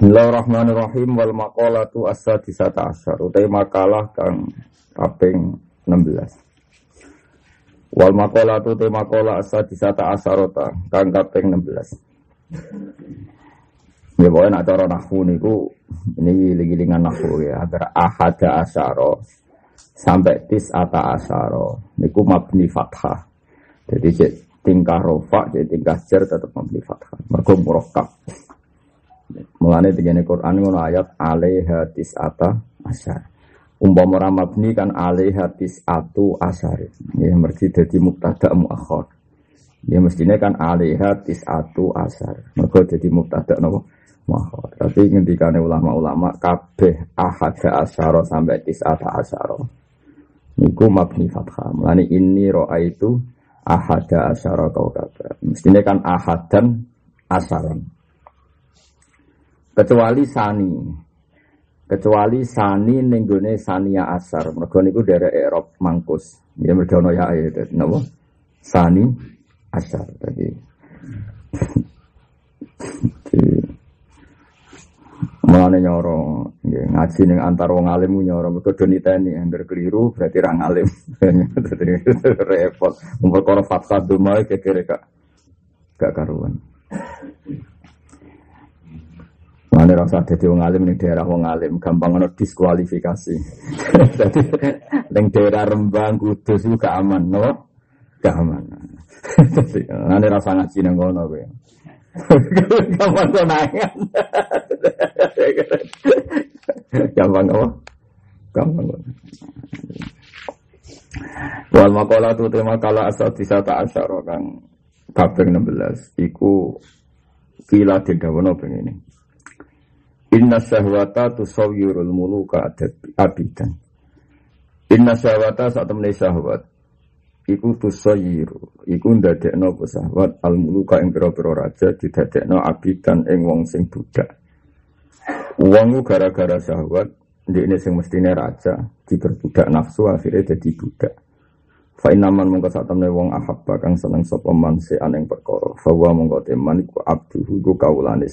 Bismillahirrahmanirrahim. Wal maqalatu as-sadisata asyar utai makalah kang kaping 16 Wal maqalatu utai makalah as-sadisata asyarota kang kaping 16 Ya pokoknya nak cara nahwu niku ini gilingan nahwu ya. Agar ahada asyara sampai tis ata asyara niku mabni fathah. Jadi tingkah rofa jadi tingkah jar tetap mabni fathah. Mergo murakkab Mulane begini Quran ngono ayat alaiha ata asar. Umpama ora mabni kan alaiha atu asar. Ya mesti dadi mubtada muakhir. Ya mestinya kan alaiha atu asar. Mergo dadi mubtada napa? Muakhir. Tapi ngendikane ulama-ulama kabeh ahada asyara sampai ata asyara. Niku mabni fathah. Mulane ini roa itu ahada asyara kau kata. Mestinya kan ahadan asaran kecuali sani. Kecuali sani nenggone sania asar. Mergo niku dari Eropa mangkus. Ya mergo ono ya ayat napa? Sani asar tadi. Mulane nyoro nggih ngaji ning antar wong alim nyoro. Mergo do niteni angger keliru berarti ra ngalim. Repot. Umur karo fatwa dumae kekere gak gak karuan. Mana rasa jadi wong alim nih daerah wong alim gampang ono diskualifikasi. Jadi neng daerah Rembang Kudus itu gak aman, no? Gak aman. Nanti rasa ngaji neng kono gue. Gampang konangan. Gampang apa? Gampang. Wal makola tu tema kala asal disata asyara kang kaping 16 iku kila didawono pengen Inna syahwata tusawwirul muluka abidan. Inna syahwata saat temen syahwat iku tusawwiru iku ndadekno apa syahwat al muluka ing pira-pira raja didadekno abidan ing wong sing budak. Wong gara-gara syahwat ini sing mestine raja diperbudak nafsu akhirnya jadi budak. Fa inaman mongko sak temne wong ahabba kang seneng sapa man se perkara. Fa wa mongko teman iku abduhu ku kawulane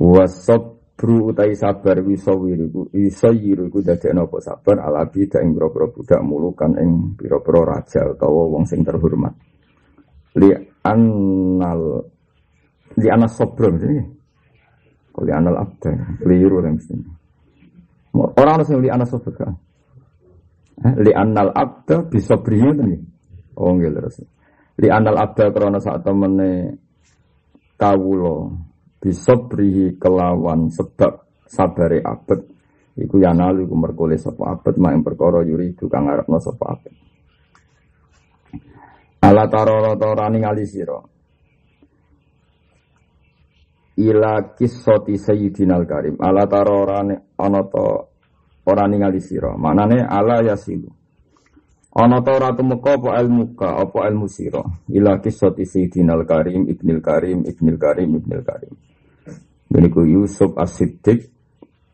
Wasabru utai sabar wisawiriku wisayiru iku dadekno apa sabar alabi dak ing pira budak mulukan ing pira-pira raja utawa wong sing terhormat. Li annal li anas sabr ini. Li anal abda keliru kan mesti. Orang harus li anas sabr kan. Eh, li anal abda bisa beriyo tadi. Oh nggih terus. Li anal abda krana sak temene kawula bisobrihi kelawan sebab sabare abet. Iku yanalu iku merkole sapa abet mak perkara yuri itu kang arepno sapa abet. Ala tarara tarani ngali sira. Ila kisoti sayyidinal karim. Ala tarara ana ta ora ningali sira. Manane ala yasilu. Ana ta ora tumeka apa ilmu ka apa ilmu sira. Ila kisoti sayyidinal karim ibnil karim ibnil karim ibnil karim Niku Yusuf As-Siddiq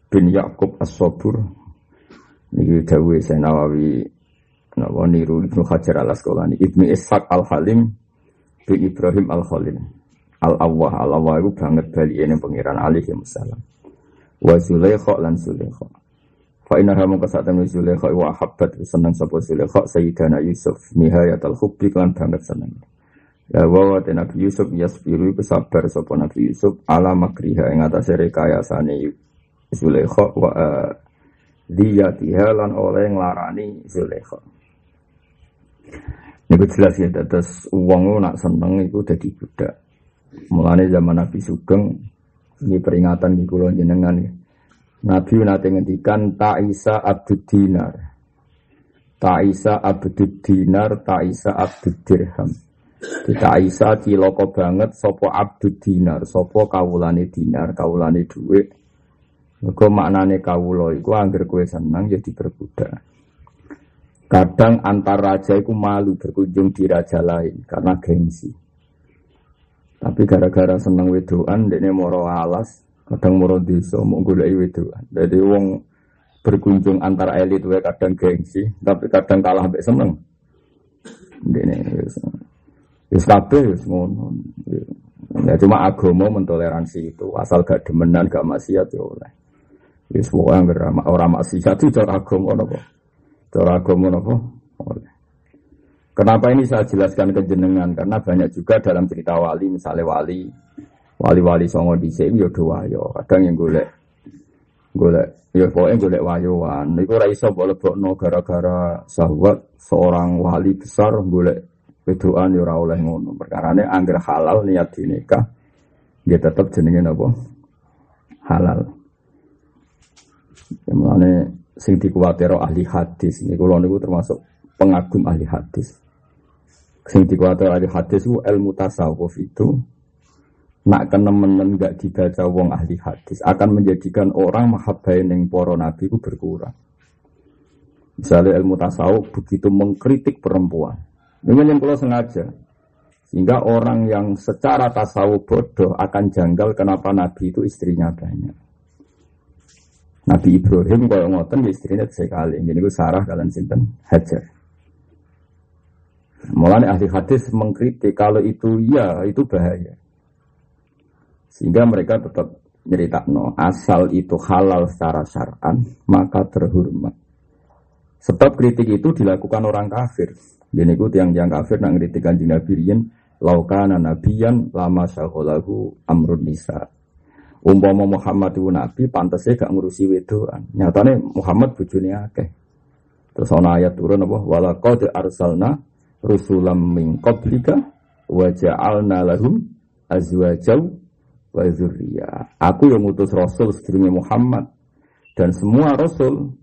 bin Yakub As-Sabur. Niki dawuh Nawawi napa niru Ibnu Hajar Al-Asqalani, Ibnu Ishaq Al-Halim bin Ibrahim Al-Khalil. Al-Awwah Al-Awwah itu banget ini pangeran alaihi wasallam. Wa Zulaikha lan Zulaikha. Fa inna hamu kasatan Zulaikha wa habbat seneng sapa Zulaikha Sayyidana Yusuf nihayatul hubbi lan banget seneng. Ya wa Nabi Yusuf yasbiru iku sabar sapa Nabi Yusuf ala makriha ing atase rekayasane Zulaikha wa uh, diyatiha lan oleh nglarani Zulaikha. Ini jelas ya, terus uang nak seneng itu jadi budak. Mulane zaman Nabi Sugeng, ini peringatan di kulon jenengan ya. Nabi nanti ngendikan Ta'isa Abdud Dinar. Ta'isa Abdud Dinar, Ta'isa Abdud Dirham. Kita Aisyah ciloko banget sopo abdud dinar, sopo kawulane dinar, kawulane duit. Mergo maknane kawulo iku angger kowe seneng ya diperbudak. Kadang antar raja iku malu berkunjung di raja lain karena gengsi. Tapi gara-gara seneng wedoan dekne moro alas, kadang moro desa mau golek wedoan. Jadi wong berkunjung antar elit wae kadang gengsi, tapi kadang kalah mbek seneng. Dene Wis kabeh wis ngono. Ya cuma agama mentoleransi itu, asal gak demenan, gak maksiat ya oleh. Semua yang orang maksiat itu cara agama nopo. Cara agama nopo oleh. Kenapa ini saya jelaskan ke jenengan? Karena banyak juga dalam cerita wali, misalnya wali, wali-wali songo di sini ya dua yo. Kadang yang golek, golek, ya pokoknya golek wayoan. Niku raiso boleh no gara-gara sahabat seorang wali besar golek Wedoan ya ora oleh ngono. Perkarane angger halal niat dinikah dia tetap jenenge napa? Halal. Ya mulane sing dikuwatiro ahli hadis niku kula niku termasuk pengagum ahli hadis. Sing dikuwatiro ahli hadis itu ilmu tasawuf itu nak kenemen gak dibaca wong ahli hadis akan menjadikan orang mahabbain yang poro nabi itu berkurang. Misalnya ilmu tasawuf begitu mengkritik perempuan, ini yang kalau sengaja. Sehingga orang yang secara tasawuf bodoh akan janggal kenapa Nabi itu istrinya banyak. Nabi Ibrahim kalau ngoten ya istrinya sekali. Ini gue Sarah kalian sinten Hajar. Mulanya ahli hadis mengkritik kalau itu ya itu bahaya. Sehingga mereka tetap cerita no asal itu halal secara syar'an maka terhormat. Sebab kritik itu dilakukan orang kafir. Gini ku tiang-tiang kafir nak ngeritik kanjeng Nabi riyen laukana nabiyan lama syaholahu amrun nisa. Umpama Muhammad itu nabi pantasnya gak ngurusi wedoan. Nyatane Muhammad bojone akeh. Terus ana ayat turun apa wala qad arsalna rusulam min qablika wa ja'alna lahum azwajaw wa dzurriyyah. Aku yang ngutus rasul sedurunge Muhammad dan semua rasul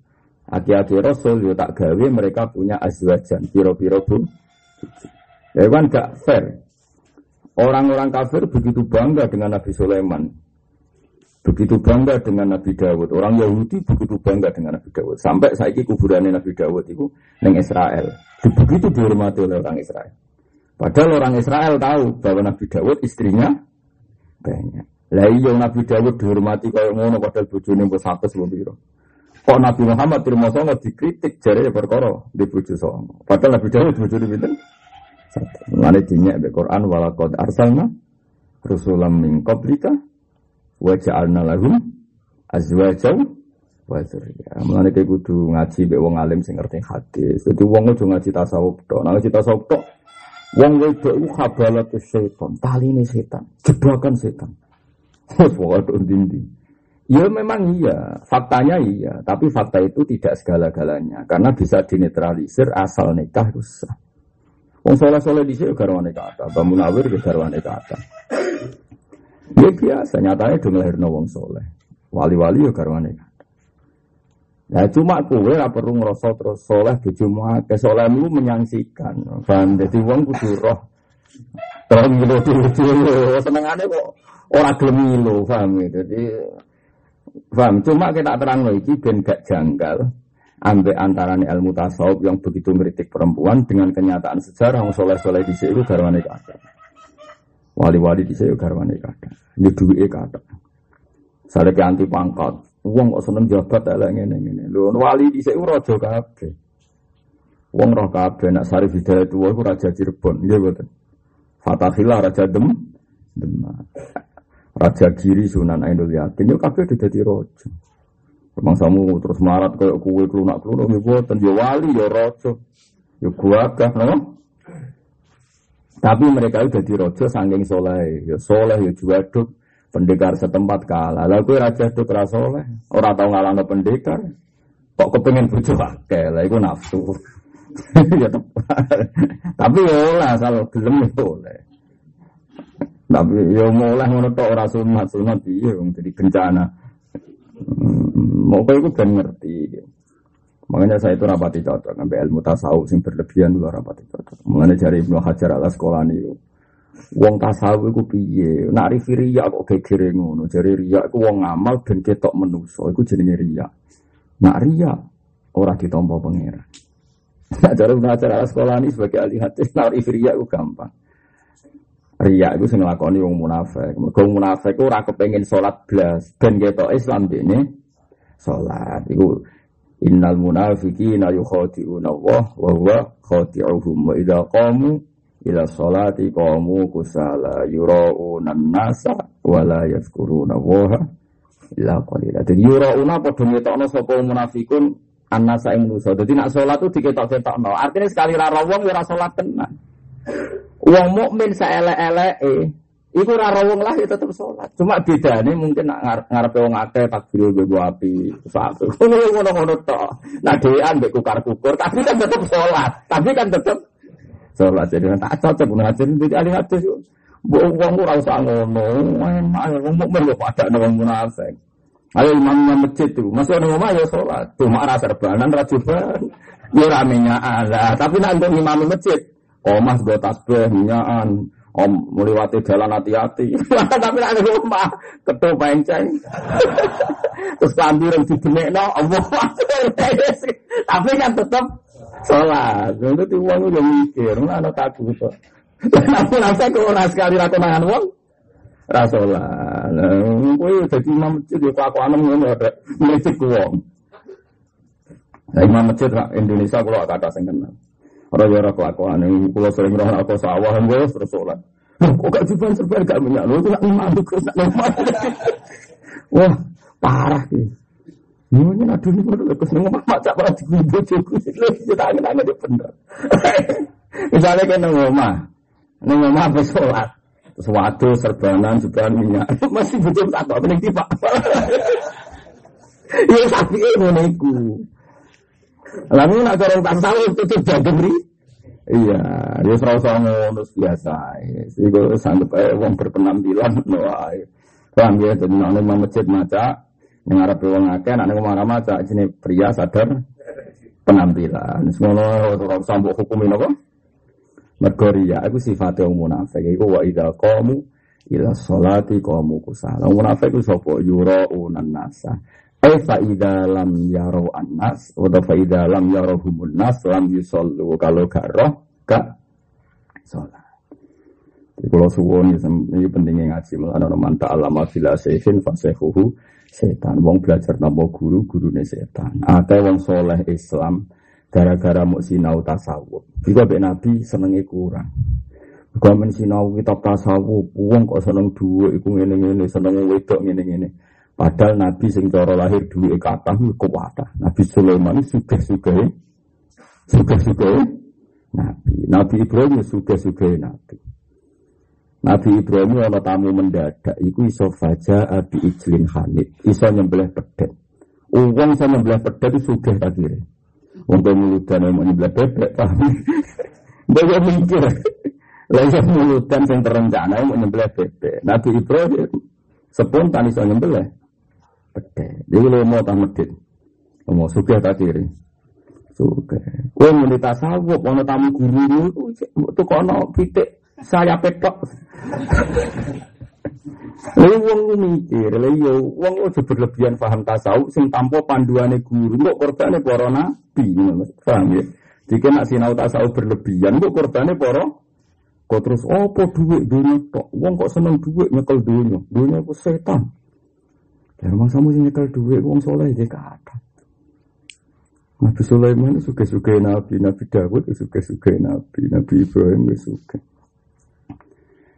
Aki-aki Rasul yo tak gawe mereka punya azwajan piro-piro pun. Ya kan gak fair. Orang-orang kafir begitu bangga dengan Nabi Sulaiman. Begitu bangga dengan Nabi Dawud. Orang Yahudi begitu bangga dengan Nabi Dawud. Sampai saiki kuburannya Nabi Dawud itu neng Israel. Begitu dihormati oleh orang Israel. Padahal orang Israel tahu bahwa Nabi Dawud istrinya banyak. Lah iya Nabi Dawud dihormati kaya ngono padahal bojone mbok 100 lebih. Kok Nabi Muhammad terima songo dikritik jari perkara di bojo songo. Padahal Nabi Dawud bojo di pinten? Mulane dinyak di Quran walaqad arsalna rusulam min qablika wa lahum azwajaw wa dzurriyyah. Mulane kowe kudu ngaji mbek wong alim sing ngerti hadis. Dadi wong kudu ngaji tasawuf tok. Nah ngaji tasawuf tok wong wedok iku khabalatus syaitan, taline setan, jebakan setan. Wes pokoke ndindi. Ya memang iya, faktanya iya, tapi fakta itu tidak segala-galanya karena bisa dinetralisir asal nikah rusak. Wong soleh soleh di sini garwane kata, bangun awir ke garwane kata. Ya biasa, nyatanya dong lahir wong soleh. Wali-wali ya garwane kata. Nah cuma kue lah perlu ngerasa terus soleh cuma ke soleh lu menyangsikan. Paham? Jadi wong kudu roh. Terus ngilu dulu, senengannya kok orang gelem ngilu, paham ya? Jadi Paham? Cuma kita terang lagi ben gak janggal ambek antarane ilmu tasawuf yang begitu ngeritik perempuan dengan kenyataan sejarah yang soleh-soleh di sini garwane kata. Wali-wali di sini garwane kata. Ini duwe kata. Saya anti pangkat. Uang kok seneng jabat elek ngene ngene. Lho wali di sini raja kabeh. Wong roh kabeh nak sari hidayah tuwa iku raja Cirebon, nggih mboten. Fatahillah raja Dem Demak. Raja Giri Sunan Ainul Yakin yo kabeh dadi raja. samu terus marat kayak kue kelunak-kelunak ya boten ya wali ya raja. Ya gagah no? Tapi mereka itu jadi raja saking soleh, ya soleh ya juaduk pendekar setempat kalah. Lalu kue raja itu keras soleh, orang tahu ngalahno pendekar. Kok kepengen bojo akeh, lah iku nafsu. ya. Tapi ya lah asal gelem itu oleh. Tapi ya mulai ngono tok ora sunat sunat piye wong jadi bencana. Hmm, mau kau itu kan ngerti. Makanya saya itu rapati cocok sampai ilmu tasawuf sing berlebihan dulu rapati cocok. Mengenai cari Ibnu Hajar ala sekolah nih. Wong tasawuf iku piye? Nak rifi riya kok gegere ngono. Jare riya iku wong ngamal ben ketok menusa. Iku jenenge riya. Nak riya ora ditampa pangeran. Nah, cara Ibnu Hajar ala sekolah ini sebagai ahli hadis, nak rifi riya iku gampang. Ria itu sing nglakoni wong munafik. Mergo munafik ora kepengin salat blas ben ketok Islam dene salat. Iku innal munafiqina yukhadi'una Allah wa huwa khadi'uhum wa idza qamu ila sholati qamu kusala yura'una nasa wala yadhkuruna waha illa qalila. Jadi yura'una padha ngetokno sapa munafikun annasa ing manusa. Dadi nak salat tuh diketok-ketokno. Artinya sekali ra wong ya ora salat tenan. Wong mukmin saelek-eleke Iku ora wong ya tetep sholat. Cuma bedane mungkin nak ngarepe wong akeh takbir nggo api. Satu. Ngono-ngono tok. Nah dhewean mbek kukar-kukur tapi kan tetep sholat. Tapi kan tetep sholat. Jadi tak cocok ngajar jadi ahli hadis. Mbok wong ora usah ngono. Ayo wong mukmin kok padha wong munafik. Ayo imamnya masjid tuh, masih ada ngomong ya sholat. Cuma rasa serbanan, rajuban. Ya ramenya ada. Tapi nanti imam masjid. Oh mas gue tasbih, minyaan. Om melewati jalan hati-hati. Tapi ada rumah ketua penceng. Terus kambir yang dibenek no, Allah Tapi kan tetap sholat. Itu tuh uang udah mikir, mana takut. Tapi nanti kalau orang sekali rakonangan uang, rasolah. Kowe dadi imam masjid ya kelakuan ngono ada mlecet uang. Nah, imam masjid Indonesia kalau kata sing kenal. Ora ya ora kelakuan ini kula sering aku sawah engko terus salat. Kok gak juban gak minyak itu nak malu terus nak Wah, parah iki. Ini baru lekas nengok mak cak pada di kubu joku lho kita angin angin itu bener. Misalnya kan nengok mah, nengok mah bersolat, terus waktu serbanan serban minyak masih butuh satu apa nih tiba. Iya tapi ini niku. Lalu nak orang tak tahu itu tuh jaga Iya, dia sama terus biasa. Jadi gue sanggup eh uang berpenampilan, no ayo. Paham ya, jadi nak nang masjid maca, Arab uang akeh, nak nang mana maca, sini pria sadar penampilan. Semono orang sambut hukumin apa? Mergoria, aku sifatnya umum munafik. Iku wa qamu ila sholati qamu kusala. Munafik itu sapa yura'unan nasa. Eh faida lam yaro anas atau faida lam yaro humun nas lam yusollu kalau gak roh gak sholat. Jadi kalau suwon ini pentingnya ngaji malah ada manta alama fila sehin fasehuhu setan. Wong belajar nama guru guru setan. Ada wong soleh Islam gara-gara mau sinau tasawuf. Juga be nabi senengnya kurang. Gua men sinau kitab tasawuf, wong kok seneng dua, iku ngene ngene, seneng wedok ngene ngene. Padahal Nabi sing cara lahir duwe kathah kuwatah. Nabi Sulaiman sugih-sugih sugih-sugih Nabi. Nabi Ibrahim sugih-sugih Nabi. Nabi Ibrahim ana tamu mendadak iku iso faja abi ijlin hanit, iso nyembelih pedet. Uang iso nyembelih itu sugih akhirnya. Wong muludan mau nyembelih bebek paham. Dia mikir. Lalu muludan sing terencana mau nyembelih bebek. Nabi Ibrahim spontan iso nyembelih Jadi lo mau tak medit. Mau suka tak kiri. Suka. Kue muni tasawuf, ono tamu guru itu kono pitik saya petok. Lalu wong mikir, lalu yo wong ojo berlebihan paham tasawuf sing tanpa panduane guru, kok korbane para nabi, paham ya? Jika nak sinau tasawuf berlebihan, kok korbane para kok terus opo duit dunia tok, wong kok seneng duit nyekel dunia, dunia itu setan. Ya rumah samu sing nyekel duit wong soleh dia kata. Nabi Sulaiman suka-suka Nabi, Nabi Dawud suka-suka Nabi, Nabi Ibrahim suka.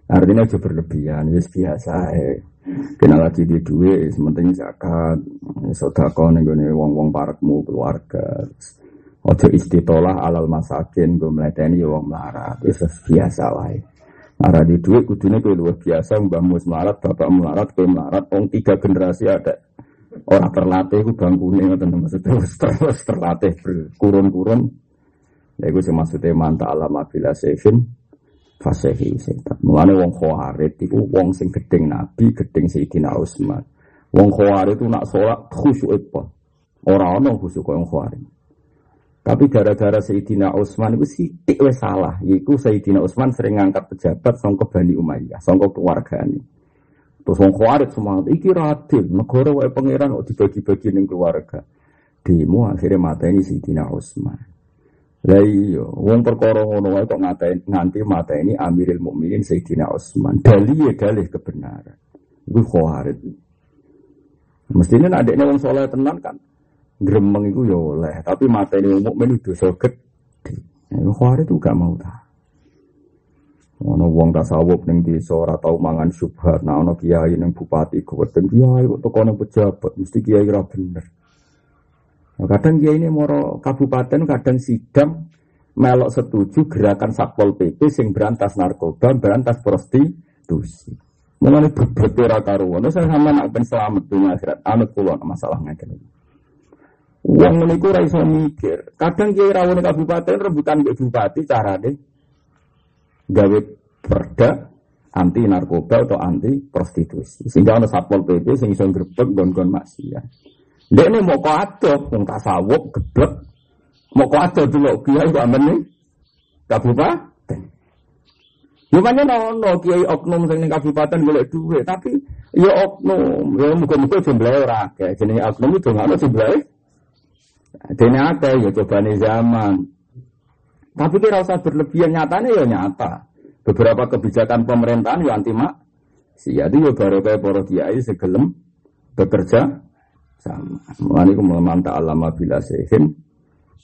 Artinya itu berlebihan, ya biasa ya. Kena lagi di duit, sementing zakat, sodako nih gue wong-wong parakmu keluarga. Ojo istitolah alal masakin, gue meleteni wong melarat, itu biasa lah ya. Arah di duit kudunya kayak luar biasa mbah mus melarat, bapak melarat, kayak melarat, ong tiga generasi ada orang terlatih ku bangkune ngoten maksudnya terus terlatih berkurun-kurun. Ya gue sih maksudnya manta alama bila sevin fasehi setan. Mulane wong khawarit iku wong sing gedeng Nabi, gedeng Sayyidina Utsman. Wong khawarit itu nak sholat khusyuk apa? Ora ono khusyuk wong khawarit. Tapi gara-gara Sayyidina Utsman itu sidik wes salah. Yaitu Sayyidina Utsman sering ngangkat pejabat songkok Bani Umayyah, songkok keluarga ini. Terus wong khawarij semangat, iki radil, negara wae pangeran kok dibagi-bagi ning keluarga. Demo akhirnya mata ini Sayyidina Utsman. Lah iya, wong perkara ngono wae kok ngatain nganti mata ini Amirul Mukminin Sayyidina Utsman. Dalih ya dalih kebenaran. Iku khawarij. Mestinya adiknya wong soleh tenan kan gremeng itu ya oleh, tapi mata ini mukmin itu so gede. Nah, Khawarij itu gak mau tahu. Ono wong tasawuf ning desa ora tau mangan subhat, nah ono kiai ning bupati kuweden kiai kok teko ning pejabat mesti kiai ora bener. Nah, kadang kiai ini moro kabupaten kadang sidang melok setuju gerakan Satpol PP sing berantas narkoba, berantas prostitusi. Mulane berbeda ora karuan. Saya sama nak ben selamat dunia akhirat. Anut kula masalah ngene. Wong niku ora iso mikir. Kadang kiai rawone kabupaten rebutan mbek bupati carane gawe perda anti narkoba atau anti prostitusi. Sehingga ana satpol pp sing iso grebek gon-gon maksiat. Ini mau kau ada, mau tasawuf, geblek, mau kau ada dulu, kiai kok amen nih, kabupaten. Ya mana nono kiai oknum sing ning kabupaten golek duit, tapi ya oknum, ya muga-muga jumlahe ora akeh. Oknum itu ada jumlahe. Dene akeh ya cobane zaman. Tapi kira usah berlebihan nyatanya ya nyata. Beberapa kebijakan pemerintahan ya anti mak. Jadi ya baru kayak para kiai segelem bekerja sama. Mulane ku mantap alama bila sehin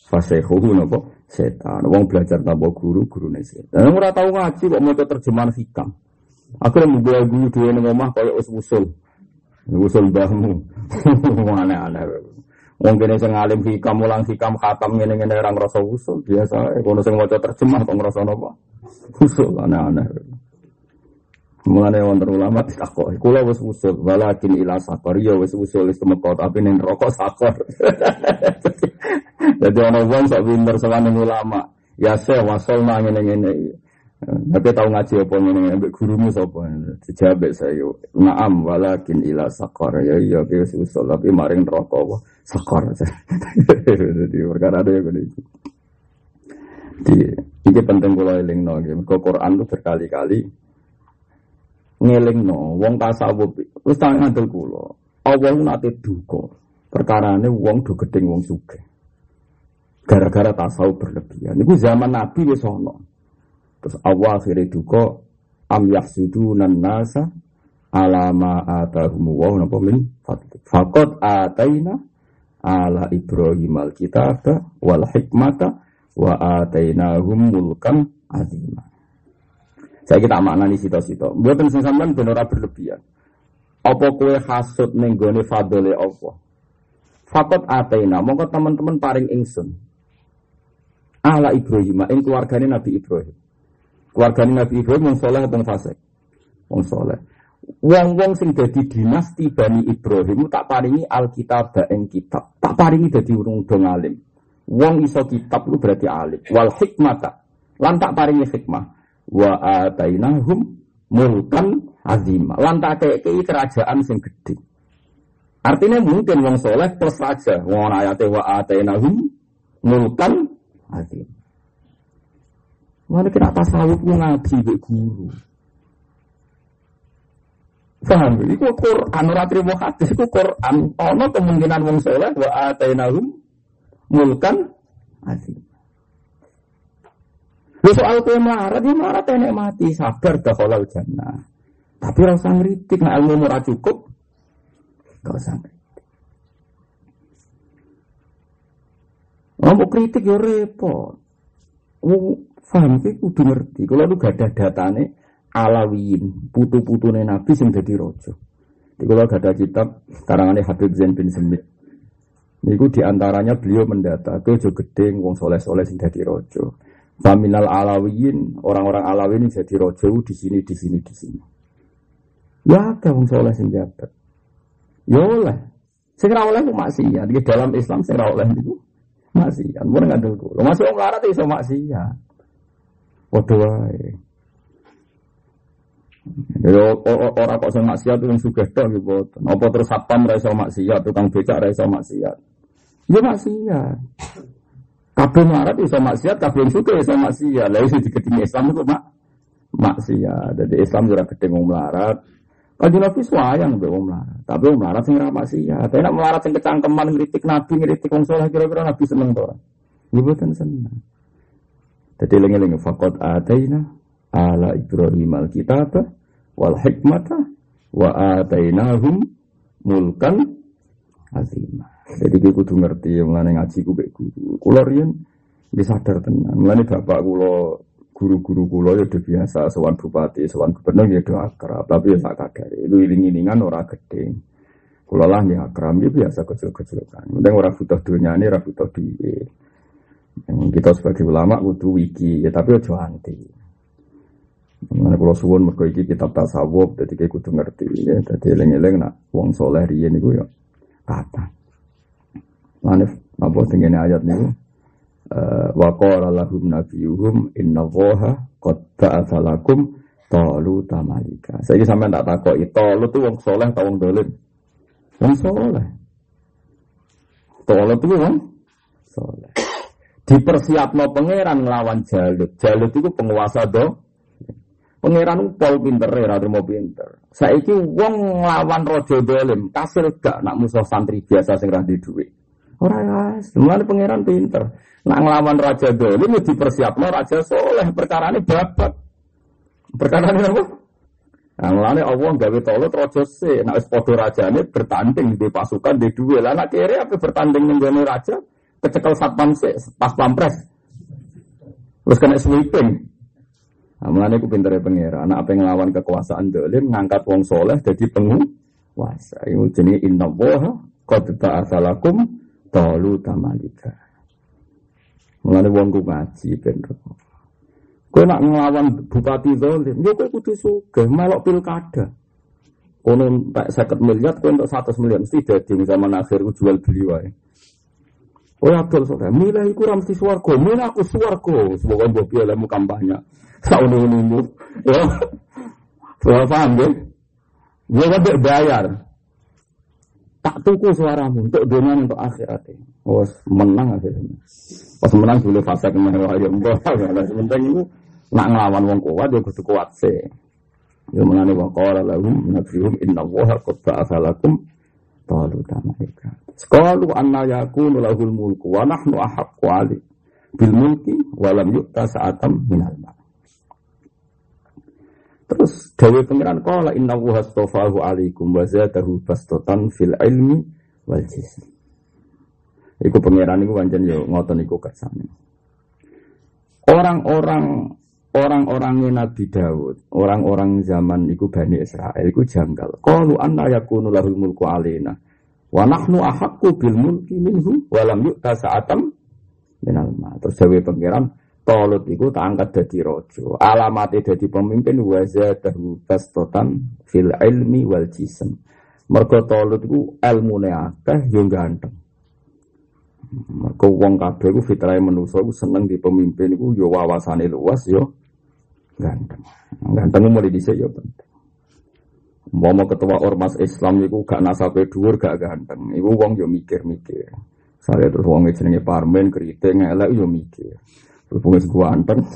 fasehuhu nopo setan. Wong belajar tanpa guru, gurune setan. Ora tau ngaji kok maca terjemahan hikam. Aku yang membawa guru dhewe ning omah kaya usul. Usul mbahmu. Aneh-aneh. Wong kene sing alim hikam mulang hikam khatam ngene-ngene ora ngrasa usul biasa kono sing maca terjemah kok ngrasa napa? Usul aneh-aneh. Mulane wonten ulama ditakoki, kula wis usul walakin ila sakor ya wis usul wis temeka tapi ning rokok sakor. Jadi ana wong sak pinter sawane ulama, ya se wasolna ngene-ngene. Tapi tahu ngaji apa ngene ambek gurumu sapa? Dijawab saya, "Na'am walakin ila sakor." Ya iya wis usul tapi maring neraka apa? Sakor. Jadi perkara ada yang begitu. Di, ini penting kalau eling no, ke Quran itu berkali-kali ngeling no, wong tasawuf, terus tak ngantul kulo, Allah nate duka, perkara ini wong do gedeng wong suge, gara-gara tasawuf berlebihan. Itu zaman Nabi wis ono, Terus Allah akhirnya duka am yahsuduna nasa alama atahum wa napa min. Faqad ataina ala Ibrahim alkitab wal hikmata wa atainahum mulkan azima. Saya kita maknani sito-sito. Mboten sing sampean ben ora berlebihan. Apa kue hasud ning gone fadole Allah? Fakot ataina, mongko teman-teman paring ingsun. Ala Ibrahim, ing keluargane Nabi Ibrahim. Keluarga Nabi Ibrahim wong soleh atau fasik? Wong soleh. Wong-wong sing dadi dinasti Bani Ibrahim tak paringi Alkitab ing kitab. Tak paringi dadi urung dong alim. Wong iso kitab lu berarti alim. Wal hikmata. Lan tak paringi hikmah. Wa atainahum mulkan azimah. Lan tak kei kerajaan sing gede. Artinya mungkin wong soleh plus saja. Wong ayate wa atainahum mulkan azimah. Mana kira tasawuf ku ngaji be guru. Paham? Iku Quran ora trimo hadis iku Quran. Ana kemungkinan wong saleh wa atainahum mulkan azim. Lu soal kue melarat, ya melarat enek mati, sabar dah kalau jannah. Tapi rasa ngeritik, nah ilmu murah cukup, gak usah ngeritik. Mau kritik ya repot. Faham sih kudu ngerti. Kalau lu gak ada datane alawiyin, putu-putune Nabi sing dadi raja. Jadi kalau gak ada kitab karangannya Habib Zain bin Semit. Niku di antaranya beliau mendata ke jo gedeng wong soleh-soleh sing dadi raja. Faminal alawiyin, orang-orang alawiyin jadi raja di sini, di sini, di sini. Ya ada wong soleh sing jabat. Ya oleh. Sing ra oleh maksiat. Di dalam Islam sing ra oleh niku maksiat. Mun ngandel kulo. Masuk wong larat iso maksiat. Padha wae. Ya ora kok sing maksiat wong sugih tok nggih boten. Apa terus satpam ra iso maksiat, tukang becak ra iso maksiat. Ya maksiat. Kabeh marat iso maksiat, kabeh sugih iso maksiat. Lah iso diketing Islam itu mak maksiat. Jadi Islam ora gedeng wong melarat. Kaji Nabi swayang mbek wong melarat. Tapi wong melarat sing ra maksiat. Tapi nek melarat sing kecangkeman ngritik Nabi, ngritik wong saleh kira-kira Nabi seneng to ora? Boten seneng. Jadi lengi-lengi fakot ataina ala Ibrahim alkitab wal hikmata wa atainahum mulkan azimah. Jadi gue kudu ngerti yang ngaji gue guru. Kulo riyen disadar tenan. Mulane bapak kulo guru-guru kulo ya udah biasa sowan bupati, sowan gubernur ya udah akrab, tapi ya sak kadare. Itu iling-ilingan ora gede. Kulo lah nih akrab ya biasa kecil-kecilan. Mending ora butuh dunia ini, ora butuh duit. Kita sebagai ulama butuh wiki, ya tapi ojo anti. Mengenai pulau suwon mergo iki kitab tasawuf, jadi kayak kudu ngerti ya. Jadi eleng-eleng nak wong soleh riyen niku ya kata. Lane apa tengene ayat niku uh, wa qala lahum nabiyuhum inna waha qad ba'atha lakum talu tamalika. Saiki sampean tak takoki talu tuh wong soleh ta wong dolim? Wong soleh. Talu tuh wong soleh. Dipersiapno pangeran nglawan Jalut. Jalut itu penguasa do Pangeran pol pinter ya, mau pinter. Saiki wong nglawan raja dolim, kasil gak nak musuh santri biasa sing ra duwe. Ora ya, semuanya pangeran pinter. Nak nglawan raja dolim ya dipersiapno raja soleh, perkarane babat. Perkarane apa? Nah, mulane Allah gawe tolot raja se, nak wis padha rajane bertanding di pasukan di duwe. Lah nak kere apa bertanding ning raja, kecekel satpam se, pas pampres. Terus kena sweeping. Nah, aku pintere pengira. Anak apa yang ngelawan kekuasaan dolim, ngangkat wong soleh jadi penguasa. Ini jenis inna woha, qad ta'asalakum, tolu tamalika. Mulane wong ku ngaji bener. Kowe nak ngelawan bupati dolim, yo kowe kudu sugih, melok pilkada. Kono tak 50 miliar, kowe untuk 100 miliar mesti dadi zaman akhir jual beli wae. Oh ya saudara, milih iku ra mesti swarga, milih aku swarga, semoga mbok piye lemu kampanye. Sauni ini ya. Saya paham ya? Dia kan bayar. Tak tuku suaramu untuk dunia untuk akhirat. Oh, menang akhirnya. Pas menang dulu fase ke mana ya enggak. Sementara itu nak ngelawan wong kuat dia kudu kuat sih. Ya menane wa qala lahum nabiyuhum inna Allaha qad ba'atha taluta malaika. Qalu anna yakunu lahul mulku wa nahnu ahaqqu ali bil mulki wa lam yu'ta sa'atam minal mal. Terus dawe pengiran kala inna wuha stofahu alaikum wa zadahu bastotan fil ilmi wal jism. Iku pengiran iku wancen yo ngoten iku kersane. Orang-orang orang-orangnya Nabi Daud, orang-orang zaman iku Bani Israel iku janggal. Qalu anna yakunu lahul mulku alaina wa nahnu ahaqqu bil mulki minhu wa lam yu'ta sa'atam minal ma. Terus dawe pengiran Tolut itu tak angkat jadi rojo. Alamatnya jadi pemimpin dahu bastotan fil ilmi wal jism. Mergo Tolut itu ilmu akeh yang ganteng. Mergo wong kabeh iku fitrah manusa seneng di pemimpin iku yo wawasane luas yo ganteng. Ganteng mulai dhisik yo penting. Mau ketua ormas Islam itu gak nasabe dhuwur gak ganteng. Iku wong yo mikir-mikir. Saya terus wong jenenge Parmen keriting elek yo mikir. Berhubungan ganteng,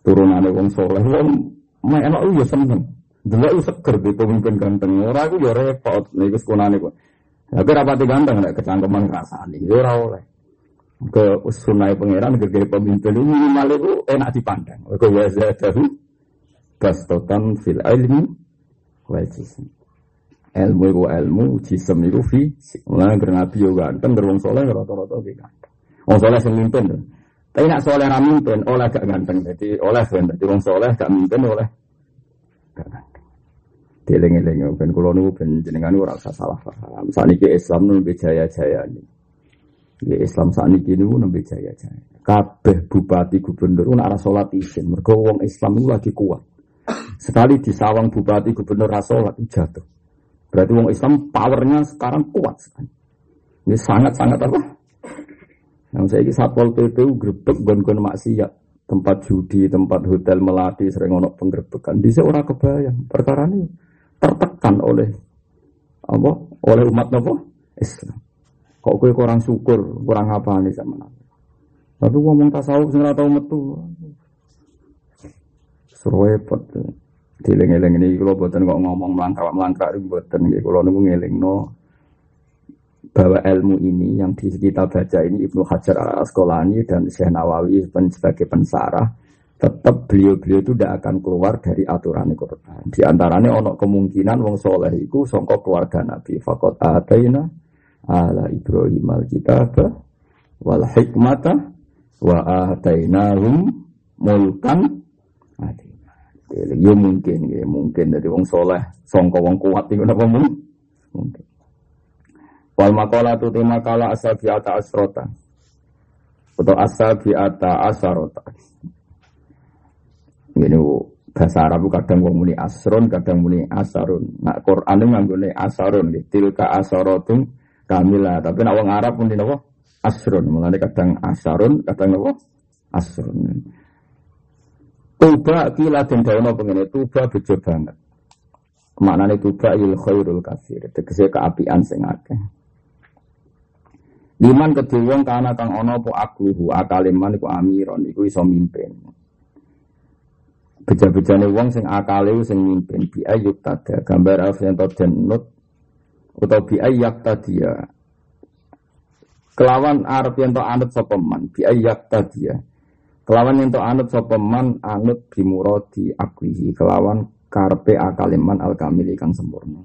turunannya wong soleh, wong melok ya seneng. Dulu itu seger di pemimpin ganteng. Orang itu ya repot, nih ke sekunane kok. Tapi rapati ganteng, nek kecangkeman rasani, ya ora oleh. Ke sunai pangeran, ke pemimpin itu minimal itu enak dipandang. Ke wazadahu, bastotan fil ilmi, wal jism. Ilmu itu ilmu, jism itu fisik. Mulai nabi yo ganteng, gerwong soleh rata-rata ganteng. Wong soleh sing mimpin. Tapi nak soleh ra mimpin, oleh gak ganteng. Jadi oleh dadi wong soleh gak mimpin oleh gak ganteng. Dieling-eling ben kula niku ben jenengan ora usah salah paham. Saniki Islam nembe jaya-jaya ini. Ya Islam saniki niku nembe jaya-jaya. Kabeh bupati gubernur ora arah salat isin. Mergo wong Islam itu lagi kuat. Sekali disawang bupati gubernur ra salat jatuh. Berarti wong Islam powernya sekarang kuat sekali. Ini sangat-sangat apa? Yang saya ini satpol pp grebek gon-gon maksiat, tempat judi, tempat hotel melati sering ono penggerbekan. Di orang kebayang perkara ini tertekan oleh apa? Oleh umat apa? Islam. Kok kue kurang syukur, kurang apa nih sama nabi. Tapi ngomong tasawuf ora tau metu. Surwepet. Dileng-eleng ini buatan kok ngomong melangkah-melangkah buatan nggih kula niku ngelingno bahwa ilmu ini yang di kita baca ini Ibnu Hajar al Asqalani dan Syekh Nawawi sebagai pensarah tetap beliau-beliau itu tidak akan keluar dari aturan Quran. Di antaranya ono kemungkinan wong soleh itu songkok keluarga Nabi. Fakot ataina ala Ibrahim al kitab wal hikmata wa atainahum mulkan. Ya mungkin, ya mungkin dari wong soleh, songko wong kuat itu apa mungkin. Wal makola tu tema kala asal ata asrota atau asal ata asarota. Ini bahasa Arab kadang wong muni asron, kadang muni asarun. Nak Quran itu nganggone asarun, tilka asarotum kamila. Tapi nak wong Arab pun apa? Asrun. Mulane kadang asarun, kadang apa? Asrun. Tuba kila den dawono pengene tuba bejo banget. Maknane tuba il khairul kafir. Tegese keapian sing akeh. Liman kedhe wong kana kang ana apa akluhu akaliman iku amiron iku iso mimpin. Beja-bejane wong sing akale sing mimpin bi ayyuk tada gambar alf yang den nut utawa bi ayyak tadia. Kelawan arep yen anut sapa man bi ayyak tadia. Kelawan yen anut sapa man anut bimuradi aklihi kelawan karpe akaliman al kamili kang sempurna.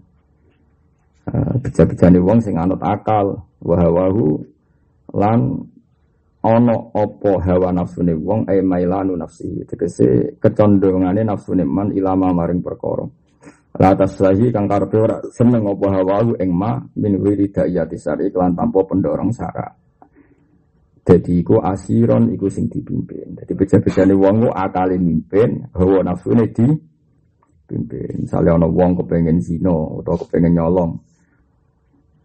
Uh, beja-bejane wong sing anut akal wahawahu lan ono opo hawa nafsune wong ay mailanu nafsi tegese kecondongane nafsune man ilama maring perkara la taslahi kang karepe ora seneng opo hawahu ing ma min wiri dayati sari kelan tanpa pendorong sara jadi iku asiron iku sing dipimpin jadi beja-bejane wong ku akale mimpin hawa nafsune di pimpin misalnya ono wong kepengen zino atau kepengen nyolong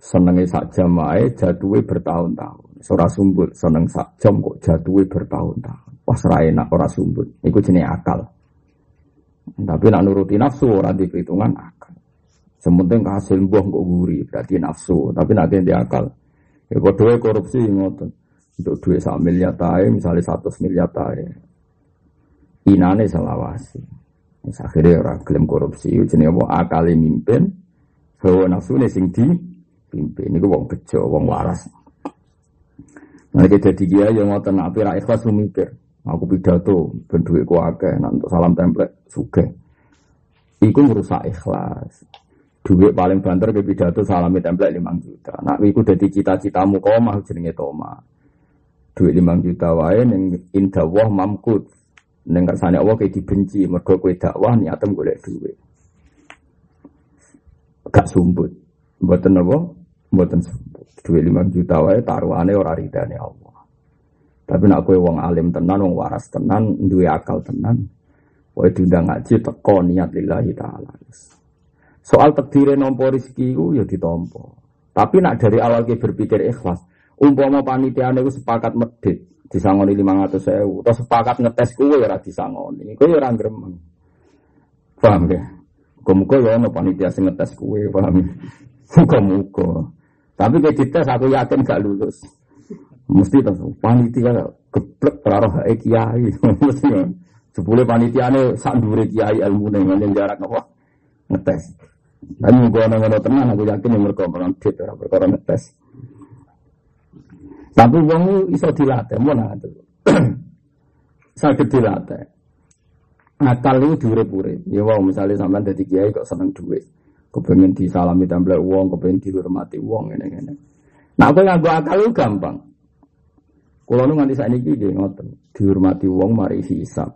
senenge sak jam wae jatuhe bertahun-tahun. Ora sumbut seneng sak jam kok jatuhe bertahun-tahun. Wah ora enak ora sumbut. Iku jenenge akal. Tapi nak nuruti nafsu ora diperhitungan akal. Sementing hasil buah kok guri berarti nafsu. Tapi nak di akal. Ya padha korupsi ngoten. Untuk duit sak miliar tae misalnya satu miliar tae. Inane selawasi. Akhirnya orang klaim korupsi, jenenge apa akali mimpin, hawa nafsu sing di pimpin niku wong bejo, wong waras. Nah, kita jadi dia yang ngotot nabi ra ikhlas mikir. Aku pidato ben dhuwitku akeh, nak untuk salam template suge. Iku merusak ikhlas. Duit paling banter ke pidato salami template 5 juta. Nak iku dadi cita-citamu kau mah jenenge toma. Duit 5 juta wae ning indah wah mamkut. Ning kersane Allah kayak dibenci, mergo kowe dakwah niatem golek duit. Gak sumbut. Mboten apa? Mboten duwe 5 juta wae taruhane ora ridane Allah. Tapi nak kowe wong alim tenan, wong waras tenan, duwe akal tenan, kowe diundang ngaji teko niat lillahi taala. Soal takdire nompo rezeki ku ya ditompo. Tapi nak dari awal ke berpikir ikhlas, umpama panitia niku sepakat medit disangoni 500 sewu, atau sepakat ngetes kue ya ora disangoni, kue ya ora gremeng. Paham ya? Muga-muga ya ono panitia sing ngetes kue, paham? Muka-muka. Tapi kayak dites aku yakin gak lulus. Mesti terus panitia geblek terarah hae kiai. Mesti kan. Sepuluh panitia ini sak dure kiai ilmu nih yang jarak apa ngetes. Tapi muka ono-ono tenang aku yakin yang mereka orang dit orang perkara ngetes. Tapi wong iso dilatih, mau itu. Sakit dilatih. Akal itu diurip-urip. Ya wow, misalnya sampean dadi kiai kok seneng duit kepengen disalami template uang, kepengen dihormati uang ini ini. Nah, aku yang akal itu gampang. Kalau nu nganti saat ini dia ngotot dihormati uang mari hisap.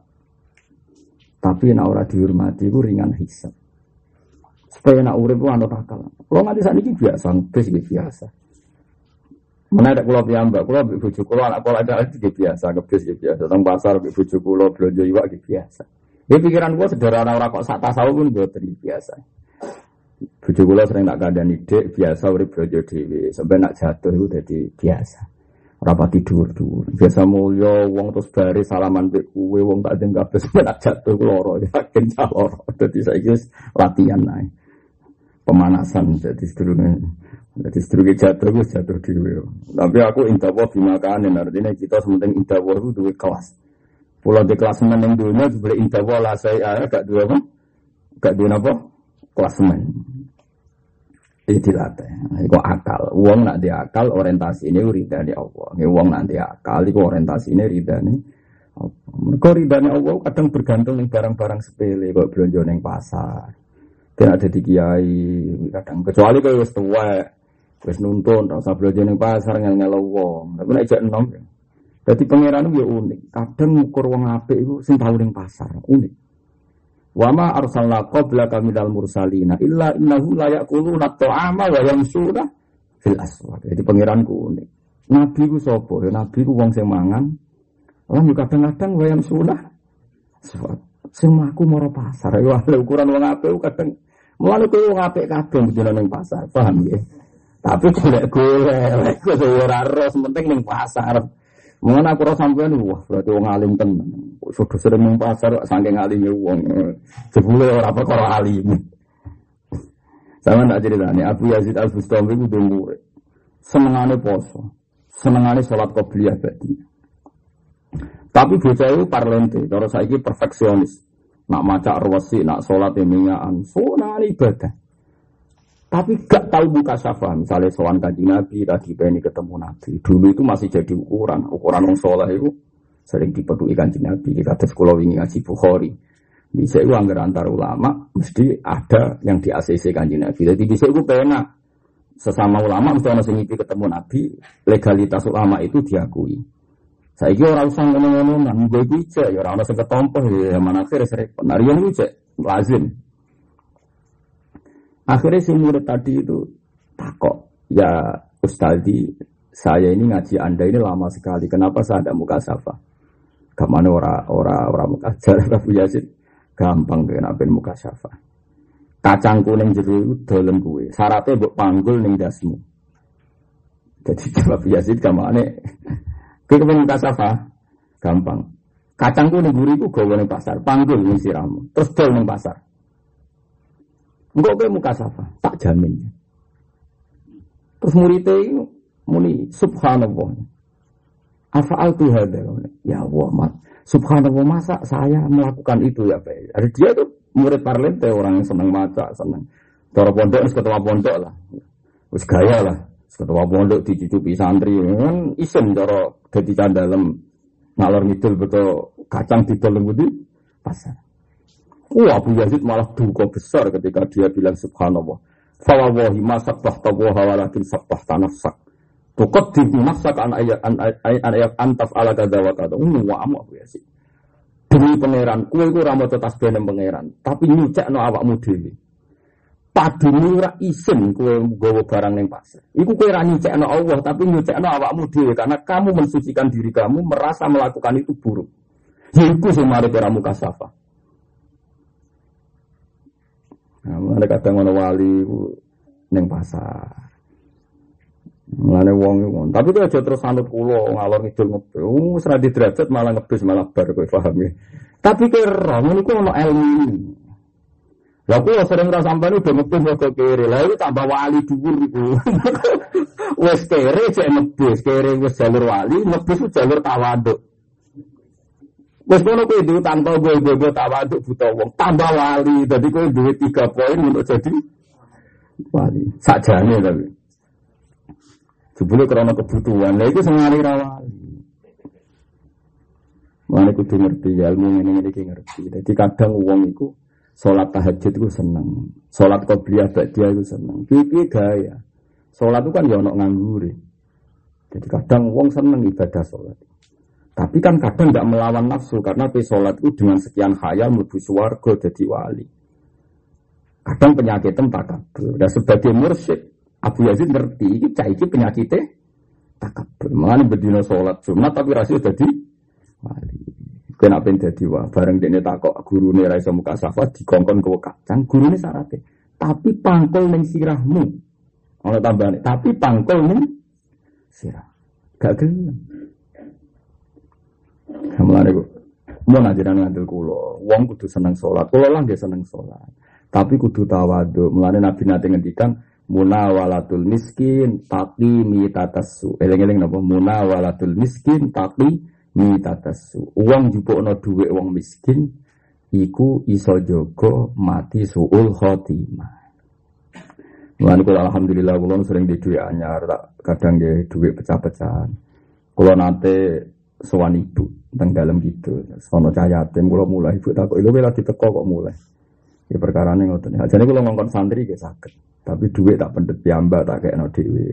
Tapi nak ora dihormati itu ringan hisap. Supaya nak urip anut akal. Kalau nganti saat ini biasa, bes biasa. Mana ada pulau piyambak, pulau bujuk pulau anak pulau ada lagi biasa, kebis biasa. Tentang pasar bujuk pulau belanja iwak biasa. Ya pikiran gua sederhana orang kok sak tasawuf pun buat biasa. Bujuk kula sering tak kandhani dik biasa urip bojo dhewe, sampai nak jatuh itu jadi biasa. Rapati dhuwur-dhuwur. Biasa mulya wong terus bare salaman mbek kuwe wong tak deng kabeh sampe nak jatuh loro, yakin cah loro. Dadi saiki wis latihan ae. Pemanasan jadi sedurunge jadi sedurunge jatuh wis jatuh dhewe. Tapi aku intawa bimakanen artinya kita sementing intawa itu duwe kelas. Pulau di kelas meneng dunia boleh intawa lah saya gak dua apa? Gak dua apa? Klasemen. Ini dilatih. Iku akal. Uang nak diakal orientasi ini ridani Allah. Ini uang nak diakal iku orientasi ini ridani Mereka ridani Allah kadang bergantung nih barang-barang sepele. Kok belanja neng pasar. Tidak ada di kiai. Kadang kecuali kalau wis tua. Wis nuntun. Tak usah belanja pasar. Ngel ngel uang. Tapi ijak enom. Jadi pangeran itu ya unik. Kadang ngukur wong apik itu sing tau ning pasar, unik. Wa ma arsalna qablaka minal mursalina illa innahum la yaquluna ta'ama wa yamsuna fil aswaq. Jadi pangeran ku unik. Nabi ku sapa? Ya nabi ku wong sing mangan. Lah yo kadang-kadang wa yamsuna aswaq. Sing mlaku mara pasar. Ya ukuran wong apik kadang Mulane kowe wong apik kabeh mesti ning pasar, paham ya? Tapi golek-golek, kok ora ros penting ning pasar. Mungkin aku rasa sampean wah berarti wong alim tenan. Sudah sering ning pasar saking alime wong. Jebule ora perkara alim. Sama tak ceritanya, Abu Yazid Al Bustami itu murid. Senengane poso, senengane sholat qobliyah badi. Tapi bocah itu parlente, cara saiki perfeksionis. Nak maca arwasi, nak sholat minyakan, sunah ibadah. Tapi gak tahu buka syafa. Misalnya soal kaji Nabi, lagi pengen ketemu Nabi. Dulu itu masih jadi ukuran. Ukuran orang sholat itu sering dipeduli kaji Nabi. Kata sekolah ini ngaji Bukhari. Bisa itu anggar antar ulama, mesti ada yang di ACC kanji Nabi. Jadi bisa itu pena sesama ulama mesti orang sengipi ketemu Nabi, legalitas ulama itu diakui. Saya orang usah ngomong-ngomong, nah, gue gue ya orang usah ketompoh, ya mana akhirnya sering. Yang gue lazim. Akhirnya si murid tadi itu takok, ya Ustadi, saya ini ngaji Anda ini lama sekali. Kenapa saya ada muka safa? Ke mana ora ora ora muka ajar Rabu Yazid? Gampang kenapa muka safa. Kacang kuning itu dalam kue. Syaratnya buat panggul ning dasmu. Jadi Rabu Yazid ke mana? Kue kemen muka safa? Gampang. Kacang kuning gurih itu gawe pasar. Panggul ning siramu. Terus ning pasar. Kayak muka safa, tak jamin. Terus muridnya itu muni subhanallah. Afa'al tuh ada, ya Allah mat. Subhanallah masa saya melakukan itu ya Pak. Ada dia tuh murid parlente orang yang senang maca, senang. Cara pondok ketua pondok lah. Wis gaya lah. Ketua pondok dicucupi santri kan isen cara dadi dalam ngalor ngidul betul kacang di dalam budi pasar. Wah Abu Yazid malah duka besar ketika dia bilang subhanallah. Fawawahi ma sabbah tawaha walakin sabbah tanafsak. Tukot di nafsak an ayat an ayat antaf ala kada wa kada. Ini amu Abu Yazid. Demi pangeran, kue ku ramo tetas benem pangeran. Tapi nyucek no awakmu dewi. Padune ora isin kue gawa barang neng pasar. Iku kue ra nyucek no Allah, tapi nyucek no awakmu dewi. Karena kamu mensucikan diri kamu, merasa melakukan itu buruk. Yaiku semari keramu kasafah. Nah, mulane kadang ana wali ning pasar. Mulane wong iku. Tapi kok aja terus anut kula ngalor ngidul ngebes. Wis ra derajat malah ngebes malah bar kowe paham ya. Tapi kowe ora ngono iku ana ilmu. Lah kula sering ra sampean udah ngebes kok kere. Lah iki tambah wali dhuwur iku. Wes kere cek ngebes, kere wis jalur wali, ngebes jalur tawaduk. Wes kono kowe duwe tanpa gue gue tawaduk buta wong, tambah wali. Jadi kowe duwe tiga poin untuk jadi wali. Sakjane tapi. Sebelum karena kebutuhan, lah itu sengari rawali. Mana kudu ngerti ya, ilmu ini ini ngerti. Jadi kadang uang itu sholat tahajud itu seneng, sholat qobliyah dia itu seneng. Pipi gaya. Sholat itu kan ya ono nganggur. Jadi kadang uang seneng ibadah sholat. Tapi kan kadang tidak melawan nafsu karena sholat itu dengan sekian khayal menuju suwargo jadi wali. Kadang penyakit takabur. Dan sebagai mursyid Abu Yazid ngerti ini caiki penyakitnya takabur. Mana berdina sholat Jumat tapi rasanya jadi wali. Kena pengen jadi wah. Bareng dia takok guru nih raisa muka safa dikongkon ke kacang. Guru ini syaratnya. Tapi pangkol neng sirahmu. Ono tambahan. Tapi pangkol neng sirah. Gak gelem. Mulane kok mau ngajaran ngadil kulo, wong kudu seneng sholat, kulo lah dia seneng sholat. Tapi kudu tawadu. Mulane Nabi nanti ngendikan munawalatul miskin tapi mitatasu. Eleng-eleng napa munawalatul miskin tapi mitatasu. Uang no duwe uang miskin iku iso jogo mati suul khotimah. Mulane kula alhamdulillah kula sering di duit anyar, kadang di duit pecah-pecahan. Kula nate sowan ibu teng dalam gitu. Sono cahaya yatim kula mulai ibu itu lagi teko kok mulai. Ya perkara ngoten. Jadi kalau ngongkon santri gak sakit. Tapi duit tak pendet piamba tak kayak no dewi.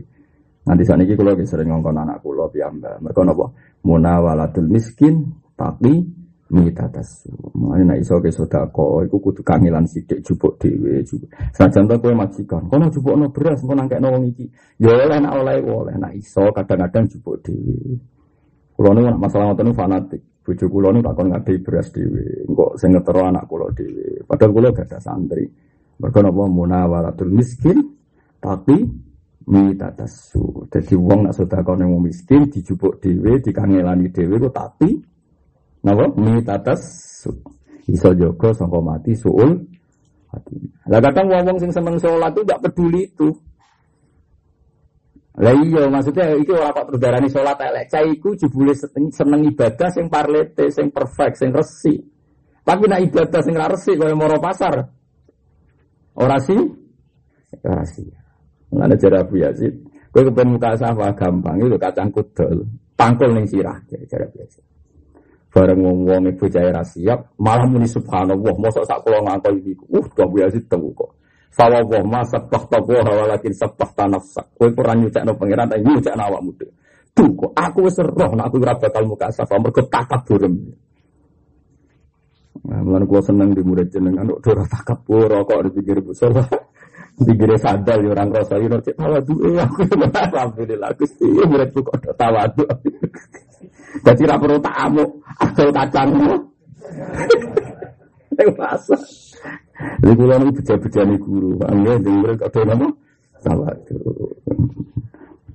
Nanti saat ini kalau sering ngongkon anak kulo piyambak. Mereka nopo munawaladul miskin tapi mita tasu. Mana nak iso ke sodako, iku kudu kangelan sidik jupuk dewe. Senajan to kowe majikan, kono jupuk no beras, mau nangkek no iki. Ya oleh nak oleh oleh nak iso kadang-kadang jupuk dewe. Kulo nak masalah ngoten fanatik. Bojo kulo nu takon ngadei beras dewe. Engko sing ngetero anak kulo dewe. Padahal kulo gak ada santri. Mereka nopo munawalatul miskin tapi mita tasu. Jadi wong nak sedekah ning wong miskin dijupuk dhewe, dikangelani dhewe kok tapi napa mita tasu. Iso jaga sangka mati suul hati. Lah kadang wong sing seneng sholat itu gak peduli itu. Lah iya maksudnya iki ora kok terus darani salat elek. Cah iku jebule seneng ibadah sing parlete, sing perfect, sing resi. Tapi nak ibadah sing ra resi kaya moro pasar. Ora sih? Ora sih. Mana cara Abu Yazid, kue kepen muka sawah gampang itu kacang kudel, pangkul ning sirah cara Abu Yazid. Bareng wong wong ibu jaya siap, malah muni subhanallah, mosok sak kula ngangkol iki. Uh, Abu Yazid tahu kok. Fawa wah masa tak wah walakin sabah tanafsak. Kue kurang nyucakno pangeran, tapi nyucakno awakmu muda. Tuh kok aku wis roh, nak aku ora bakal muka sawah mergo takabur. Nah, mulane kula seneng di murid jenengan, kok ora takabur kok dipikir bu Dikira sadar ya orang rasa ini cek tawadu aku alhamdulillah Gusti muridku kok ada tawadu. Jadi ra perlu tamu asal kacang. Yang rasa. Ini kula niku beja-bejane guru, angge sing murid ada nama tawadu.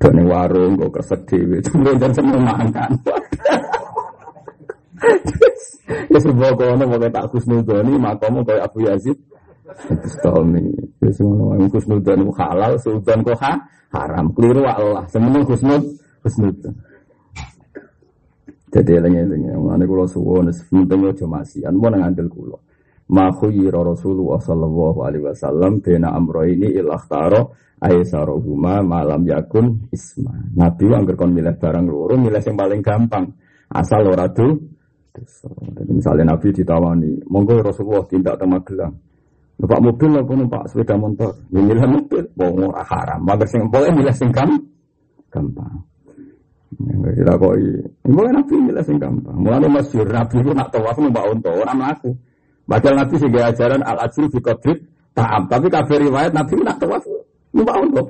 Dene warung kok kesek dhewe, cuma jan seneng mangan. Ya sebuah kono mau tak kusnudoni makamu kayak Abu Yazid Bustami. Ya semua orang khusnudan halal, sultan kok ha? haram. Keliru Allah. Semuanya khusnud, khusnudan. Jadi eling-eling, mengenai kulo suwon, penting aja masian, mau ngandel kulo. Ma khuyira Rasulullah sallallahu alaihi wasallam ini ilah taro aisarohuma malam yakun isma. Nabi angger kon milih barang loro, milih yang paling gampang. Asal ora Jadi misalnya Nabi ditawani, monggo Rasulullah tindak temagelang. Numpak mobil apa numpak sepeda motor? Ya mobil, mau ora haram. Maka sing boleh milih sing gampang. Ya kita koi. Mulai nabi milih sing gampang. Mulai masyur nabi itu nak tawaf numpak unta, orang melaku. Padahal nabi sih ajaran al ajru fi qadrit ta'am. Tapi kafir riwayat nabi nak tawaf numpak unta.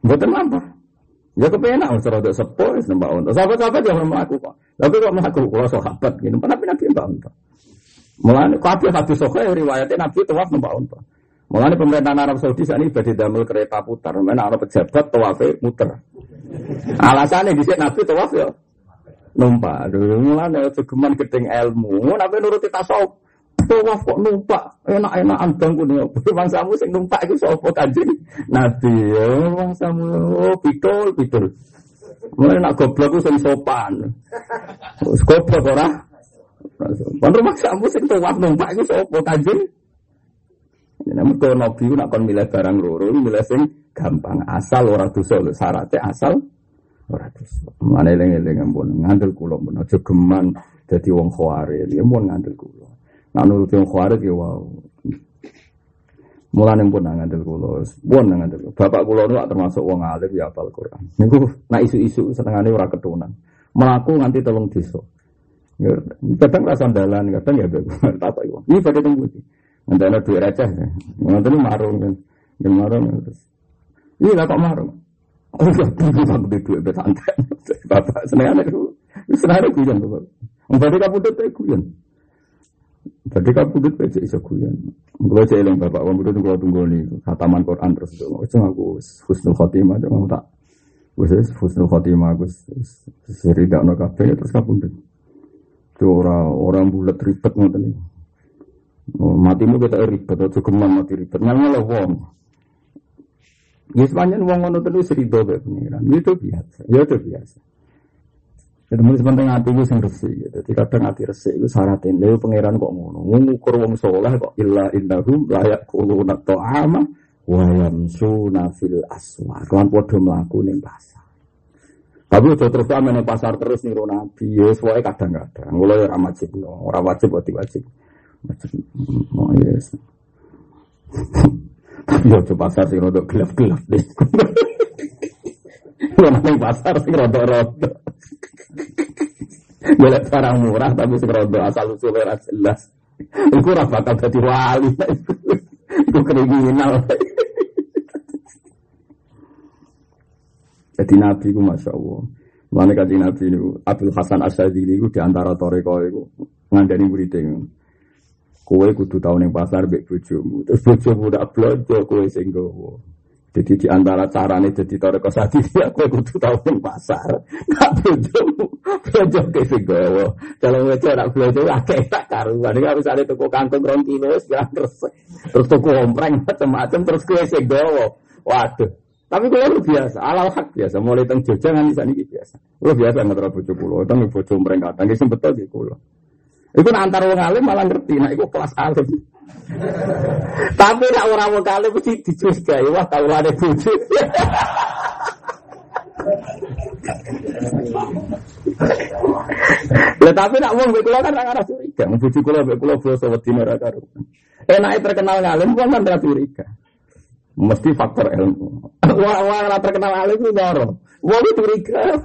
Mboten apa. Ya kepenak usah rada sepo wis numpak unta. Sahabat-sahabat yang melaku kok. Tapi kok melaku kalau sahabat gitu. Tapi nabi numpak unta. Mulane kabeh hadis sahih riwayatnya Nabi tawaf numpak unta. Mulane pemerintahan Arab Saudi saat ini badhe damel kereta putar, mana ana pejabat tawafe muter. Alasannya di sini Nabi tawaf ya numpak. Mulane aja geman gedeng ilmu, nabi nuruti tasawuf. Tawaf kok numpak, enak-enakan bangku nih. Bangsamu sing numpak itu sapa kanjeng Nabi ya, bangsamu oh, pitul pitul. Mulai nak goblok itu sing sopan. Goblok ora? Kan rumah kamu sing tuwak numpak iku sapa kanjeng? Ya namun kalau nabi nak kon milih barang loro, milih sing gampang asal ora dosa lho syaratnya asal ora dosa. Mane eling-eling ampun ngandel kula aja geman dadi wong khawarij, ya mun ngandel kula. Nak nurut wong khawarij ya wow. Mulane pun ngandel kula, pun ngandel. Bapak kula nu termasuk wong alim ya hafal Quran. Niku nak isu-isu senengane ora ketunan. Melaku nganti tolong desa. Ya, kadang rasa dalan, kadang ya apa itu. Ini pada tunggu sih. Nanti ada duit receh. Nanti ini marung kan. Yang marung terus. Ini nggak kok marung. Oh ya, aku di duit betantai. Bapak seneng anak itu. Seneng anak kuyan bapak. Berarti kamu tuh teh kuyan. Berarti kamu tuh teh iso kuyan. Kalau saya bilang bapak, kamu tuh kalau tunggu nih. Khataman Quran terus itu. Itu aku husnul khotimah. Jangan tak. Gue husnul khotimah. Gue seri dak no kafe terus tuh. Itu orang orang bulat ribet ngoten nih. Oh, matimu kita ribet atau geman mati ribet. Nyala wong. Ya sepanjang wong ngono terus rido be pengiran. Itu biasa. Ya itu biasa. Jadi mulai sepenting hati gue sing resi. Jadi kadang hati resi itu syaratin. Lalu pangeran kok ngono. Ngukur wong soleh kok illa indahum layak kuluna to'ama wa yamsuna fil aswa. Kan podo melaku ning pasar. Tapi udah terus sama nih pasar terus nih nabi, ya sesuai kadang-kadang. Mulai ya wajib, orang wajib buat wajib. Wajib, oh yes. Tapi ya coba pasar sih rodok gelap-gelap deh. Ono ning pasar sing rada-rada. Golek barang murah tapi sing rada asal usule ora jelas. Iku ora bakal dadi wali. Iku kriminal. Jadi Nabi ku Masya Allah. Mana kaji Nabi ini, Abdul Hasan Asyadili itu di antara toreko itu ngandani muridnya. Kue kudu tahu neng pasar bek bojomu. Terus bojomu udah belanja kue singgowo. Jadi di antara caranya jadi toreko sadili ya kue kudu tahu neng pasar. Gak bojomu belanja ke singgowo. Kalau mereka nak belanja akeh tak karuan. Ini harus ada toko kangkung rong kilo terus terus toko ompreng macam-macam terus kue singgowo. Waduh. Tapi kalau lu biasa, alal hak biasa, mulai teng Jogja nganti saat ini biasa. Lu biasa terlalu bojo itu nih bojo mereka, tanggi sing betul di pulau. Itu antar wong alim malah ngerti, nah itu kelas alim. Tapi nak orang wong alim mesti dicurigai, wah ada bojo. Ya tapi nak wong kula kan ora curiga, bojo kula mbek kula basa wedine ora karo. Enake terkenal ngalim wong kan ora curiga. Mesti faktor ilmu. Wah, wah, ora terkenal alim itu doro. Wah, itu curiga.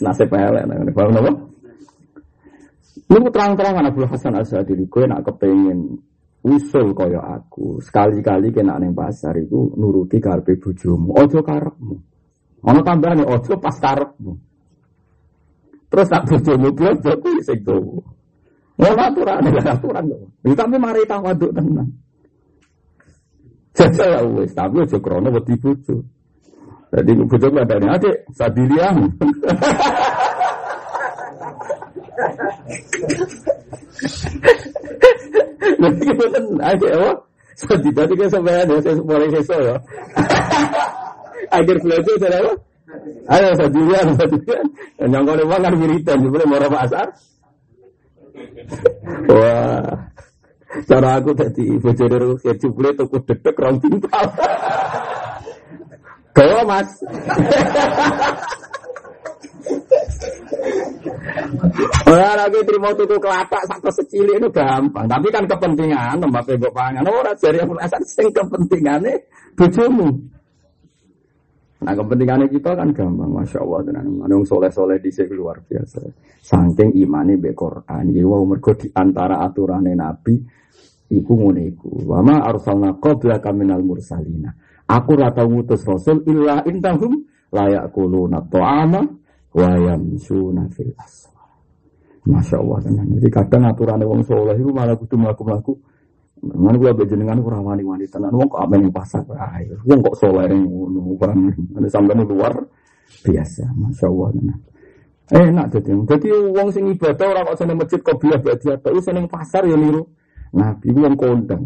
Nasib elek nang ngene. Lu terang-terangan Abdul Hasan Asyadili kowe nak kepengin usul kaya aku, sekali-kali kena ning pasar itu nuruti karepe bojomu, aja karepmu. Ana tambahane aja pas karepmu. Terus tak bojomu blok kuwi sing tuwa. Ora aturan, aturan. Tapi mari tawaduk tenan. Jajal ya wis, tapi aja krono wedi bojo. Jadi bojo ngadani adik sadiliam. Nanti kita aja apa? Sadi tadi kan sampai ada saya mulai seso ya. Akhir belajar saya apa? Ayo sadiliam, sadiliam. Yang kau uang kan wiritan, boleh mau pasar. Wah. Cara aku tadi bojone Rukia jebule tuku dedek rong timpal. Gawa Mas. Ora aku terima tuku kelapa satu secili itu gampang, tapi kan kepentingan tempat mbok pangan. Ora jari aku asal sing kepentingane bojomu. Nah kepentingannya kita kan gampang, masya Allah tenan. Manung soleh soleh di luar biasa. Saking imani be Quran, ya wow mergo di antara aturannya Nabi Iku ngene iku. Wa ma arsalna qablaka minal mursalina. Aku ora tau ngutus rasul illa intahum la yaquluna ta'ama wa yamsuna fil aswa. Masya Allah tenan. Jadi kadang aturannya wong soleh itu malah kudu mlaku-mlaku. Mana gua bejenengan ora wani-wani tenan. Wong kok amen pasar ae. Wong kok soleh ngono. Ora sampeyan luar biasa. Masya Allah tenan. Enak jadi. Jadi wong sing ibadah ora kok seneng masjid kok biasa dia, tapi seneng pasar ya niru. Nabi yang kondang.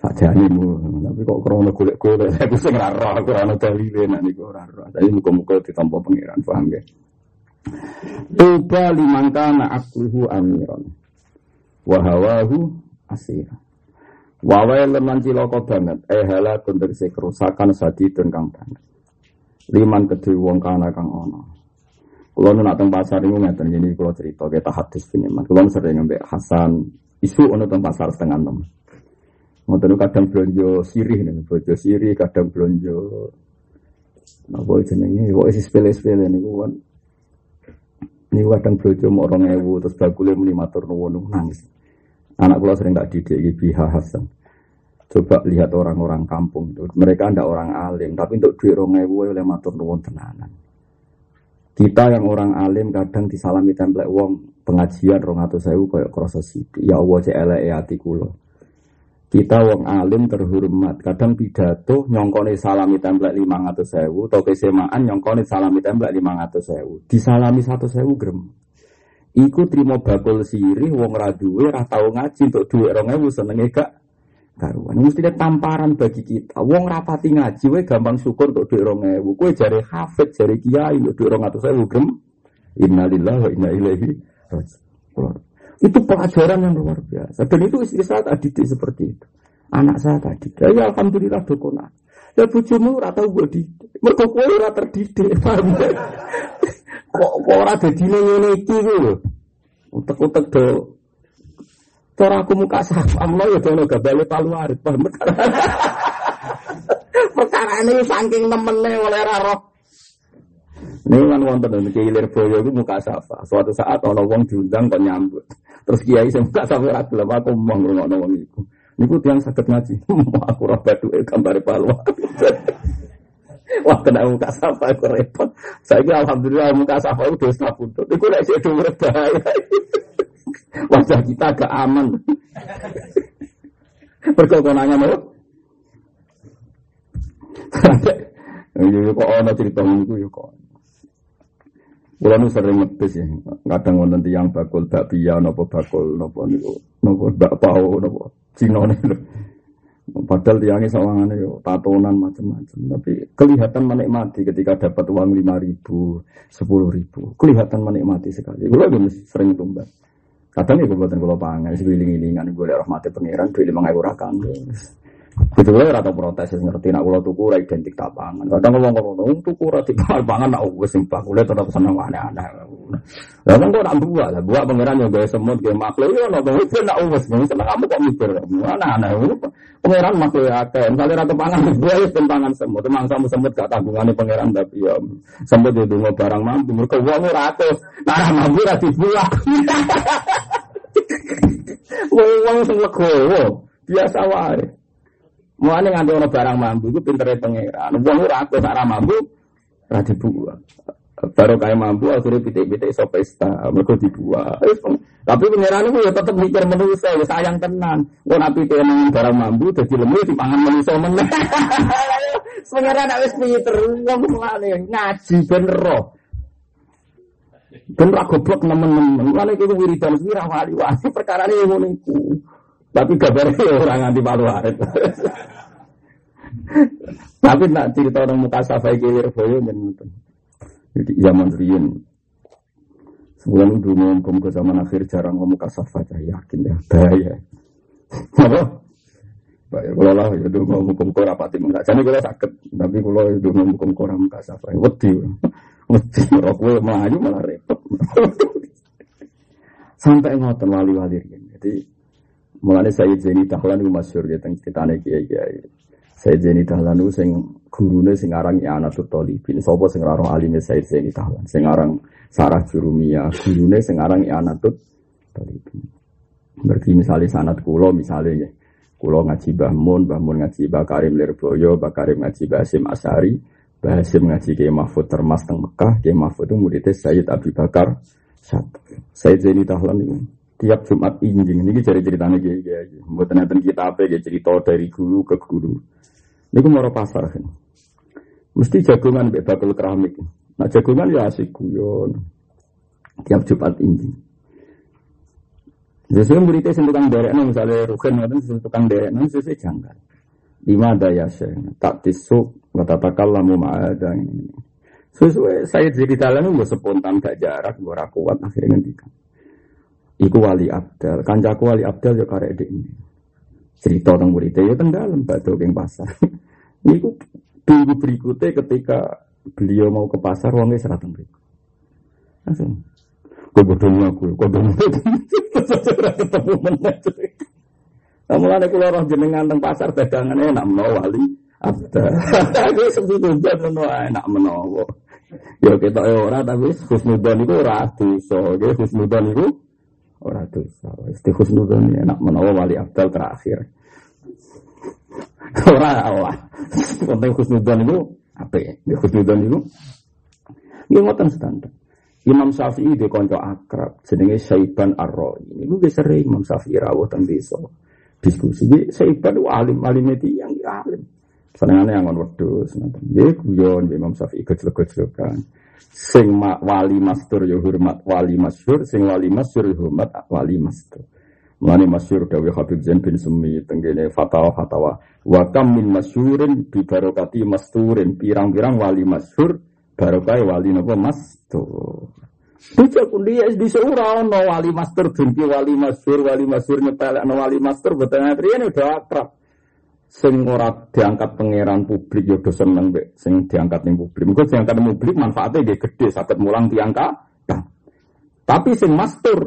Sajane mu, tapi kok krono golek-golek aku sing ora roh, aku ora dalile nek niku ora roh. Tapi muga-muga ditampa pangeran, paham ya. Tuba liman kana akluhu amiron. Wa hawahu asira. Wawae leman cilaka banget, eh halakun tegese kerusakan sadidun kang banget. Liman kedue wong kana kang ana. Kulo nak teng pasar ini ngeten gini kulo cerita kita hadis ini. Kulo sering ngambil Hasan Isu ono teng pasar setengah enam. Ngoten kadang belanja sirih nih, belanja sirih, kadang belanja apa jenenge kok isi sepele-sepele niku kan. Ini kadang belanja mau orang ewu terus bagule muni matur nuwun nangis. Anak kula sering tak didik Biha Hasan. Coba lihat orang-orang kampung itu. Mereka ndak orang alim, tapi untuk duit orang ewu oleh matur nuwun tenanan. Kita yang orang alim kadang disalami template wong pengajian rong atau saya kayak kroso Ya Allah cek elek hati kulo. Kita wong alim terhormat, kadang pidato nyongkone salami template lima atau sewu, atau kesemaan nyongkone salami template lima atau sewu, disalami satu sewu grem. Iku terima bakul sirih wong raduwe rah tau ngaji untuk duit rong ewu senenge gak karuan. Mesti ada tamparan bagi kita. Wong rapati ngaji we gampang syukur untuk duit rong ewu. Kue jari hafid, jari kiai untuk duit rong atau sewu grem. Innalillahi wa inna ilaihi itu pelajaran yang luar biasa. Dan itu istri saya tadi seperti itu. Anak saya tadi. Ya, ya alhamdulillah dokona. Ya bujumu rata gue di. Mereka kue rata. Paham ya? Kok kok dadi ngene iki lho. Utek-utek do. Cara aku muka sapam lo ya dono gabale palu arit. Perkara ini saking temennya oleh raro. Ini kan wonten dan kilir boyo itu muka safa. Suatu saat orang wong diundang kok nyambut. Terus kiai saya muka safa ratu lah aku mau ngomong wong itu. Niku tiang sakit ngaji. aku rapat tuh gambar palwa. Wah kena muka safa aku repot. Saya kira alhamdulillah muka safa itu dosa putut. Iku lek sik berbahaya. Wajah kita agak aman. Berkokonannya mau. Iya kok ana cerita niku ya kok. Kula nu sering ngetes ya, kadang wonten tiyang bakul bakpia napa bakul napa niku, napa bakpao napa Cina niku. Padahal tiangnya sawangane yo tatonan macam-macam, tapi kelihatan menikmati ketika dapat uang lima ribu, sepuluh ribu, kelihatan menikmati sekali. Gue lagi sering tumbas. Kadang ya buatan kalau pangan, sebiling-ilingan gue lihat rahmati pangeran, duit lima euro rakan. Gitu gue rata protes ngerti nak ulo tuku ora identik tapangan. Kadang ngomong ngomong tuku ora pangan nak wis simpah kulit tetap seneng aneh-aneh. Lah kan kok nak buat lah, pangeran yo gawe semut gawe makhluk yo ono wis nak wis seneng kamu kok mikir aneh-aneh. Pangeran makhluk ya akeh. Misale ra pangan gue wis pangan semut, emang kamu semut gak tanggungannya pangeran tapi ya semut yo dungo barang mampu mergo wong ora atus. Nah mampu ra dibuat. Wong sing legowo biasa wae. Mulane nganti ono barang mampu iku pintere pangeran. Wong ora aku sak mampu ora dibuat. Baru kayak mampu akhirnya pitik-pitik iso pesta, mereka dibuat. Tapi pangeran itu ya tetap mikir manusia, ya sayang tenan. Wong nabi tenang barang mampu, jadi lemu di pangan manusia meneh. Pangeran nak wis pinter, wong mulane ngaji ben roh. Ben ra nemen-nemen. Mulane iki wiridan wira wali-wali perkara ini ngono iku. Tapi kabarnya ya orang anti palu arit. Tapi nak cerita orang muka safai kilir boyo menonton. Jadi zaman riyen sebulan dulu ngomong ke zaman akhir jarang ngomong kasafah saya yakin ya bahaya. Apa? Baik, kalau lah itu ngomong hukum kora pati enggak. Jadi kalau sakit, tapi kalau itu ngomong hukum kora muka safai, wedi, wedi, rokok melayu malah repot. Sampai ngotot wali-wali Jadi Mulane saya Zaini Dahlan itu masyhur ya teng critane kiai-kiai. Saya Zaini Dahlan itu sing gurune sing aran I'anatul Talibin. Sapa sing ora alime Said Zaini Dahlan? Sing aran Sarah Jurumiyah, gurune sing aran I'anatul Talibin. Berarti misalnya sanat kulo misalnya ya. Kulo ngaji Mbah Mun, Mbah Mun ngaji Mbah Karim Lirboyo, ngaji Mbah Hasim Asari, Mbah Hasim ngaji Kiai Mahfud Termas teng Mekah, Kiai Mahfud itu muridnya Sayyid Abi Bakar satu. Sayyid Zaini Dahlan itu tiap Jumat injing ini cari ceritanya kayak gitu. Buat nanti kita apa ya cerita dari guru ke guru. Ini mau pasar kan. Mesti jagungan bebas bakul keramik. Nah jagungan ya asik guyon. Tiap Jumat injing. Sesuai muridnya sing tukang derek, misalnya Rukin ngoten sing tukang derek, nang sesuai janggal. Lima daya sih, tak tisuk, takal lamu ada ini. Sesuai saya jadi dalam itu spontan gak jarak, gue kuat akhirnya ngendikan. Iku wali abdal. Kancaku wali abdal ya karek ini. Cerita tentang muridnya ya tenggelam batu keng pasar. Iku minggu berikutnya ketika beliau mau ke pasar uangnya serat berikut. Langsung. Gue bodohnya aku, gue bodohnya ketemu mana Kamu ada keluar roh jenengan teng pasar dagangannya enak menawa wali abdal. Aku sebetulnya enak menawa. Ya kita orang tapi khusnudan itu ratu so, khusnudan itu Orang dosa. Isti husnudon enak menawa wali abdal terakhir. Orang awal. Konten husnudon itu apa ya? Husnudon itu ini ngoten standar. Imam Syafi'i di konco akrab jenenge Saiban Ar-Ra'i. Ini gue sering Imam Syafi'i rawuh teng desa. Diskusi ini Saiban alim alim itu yang alim. Senengane yang ngon wedhus ngoten. Nggih guyon Imam Syafi'i gejlek-gejlekan sing wali mastur ya hormat wali masyur, sing wali masyur ya hormat wali mastur. Mulane masyur dawuh Habib Zain bin Sumi tenggene fatwa-fatwa. Wa kam min masyurin bi barokati masturin pirang-pirang wali masyur barokah wali napa mastur. Bisa kundi di seorang no wali master benci wali masyur wali masyur nyepelek no wali master betul ini udah akrab sing ora diangkat pangeran publik yo do seneng mbek sing diangkat ning publik. Muga diangkat ning publik manfaatnya dia gede saged mulang diangkat. Tapi sing master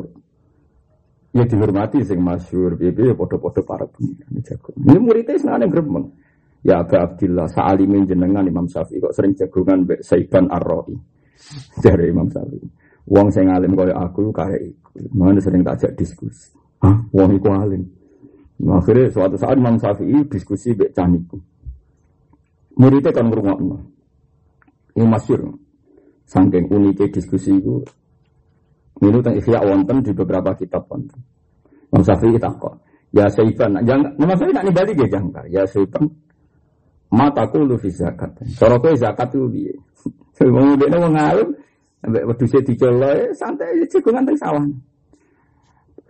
ya dihormati sing masyhur piye ya padha-padha para pangeran jago. Ini muridnya senane gremeng. Ya Aba Abdillah, sa'alimin jenengan Imam Syafi'i kok sering jagungan mbek Saiban Ar-Ra'i. Dari Imam Syafi'i. Wong sing alim kaya aku kaya iku. Mana sering tak ajak diskusi. Hah, wong iku alim. Akhirnya suatu saat Imam Syafi'i diskusi mbek caniku. Muridnya kan ngrungokno. Ini masyur. Saking uniknya diskusi itu. Ini tentang ikhya wonten di beberapa kitab wonten. Imam Syafi'i takut. Ya Saiban, jangan, Imam Syafi'i nak nibali dia jangkar. Ya Saiban, mataku lu fi zakat. Kowe zakat itu piye? Wong dekne wong alim ambek wedhuse santai cekungan teng sawah.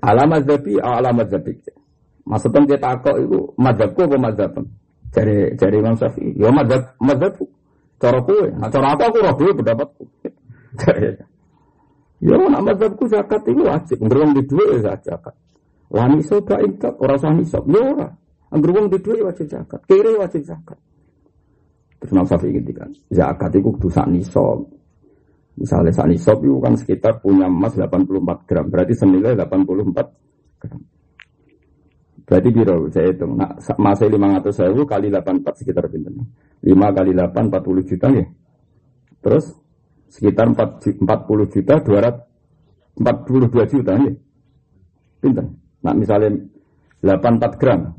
Alamat zabi alamat zabi. Maksudnya kita takok itu madzhabku apa madzhab? Cari cari Imam Syafi'i. Ya madzhab madzhabku. Cara kowe, nah cara aku aku roh dhewe. Ya nak zakat itu wajib. Ngerung di duit ya zakat. Wani soba intak, orang sah nisab. Ya ora. Angger wong di duit wajib zakat. Kiri wajib zakat. Terus Imam Syafi'i kan, zakat itu kudu sak nisab. Misalnya sak nisab itu kan sekitar punya emas 84 gram, berarti senilai 84 gram. Berarti biro saya hitung, nah, masih 500 ribu kali 84 sekitar pinter. 5 kali 8 40 juta ya. Terus sekitar 4, 40 juta 200 42 juta ya. Pinter. Nah misalnya 84 gram,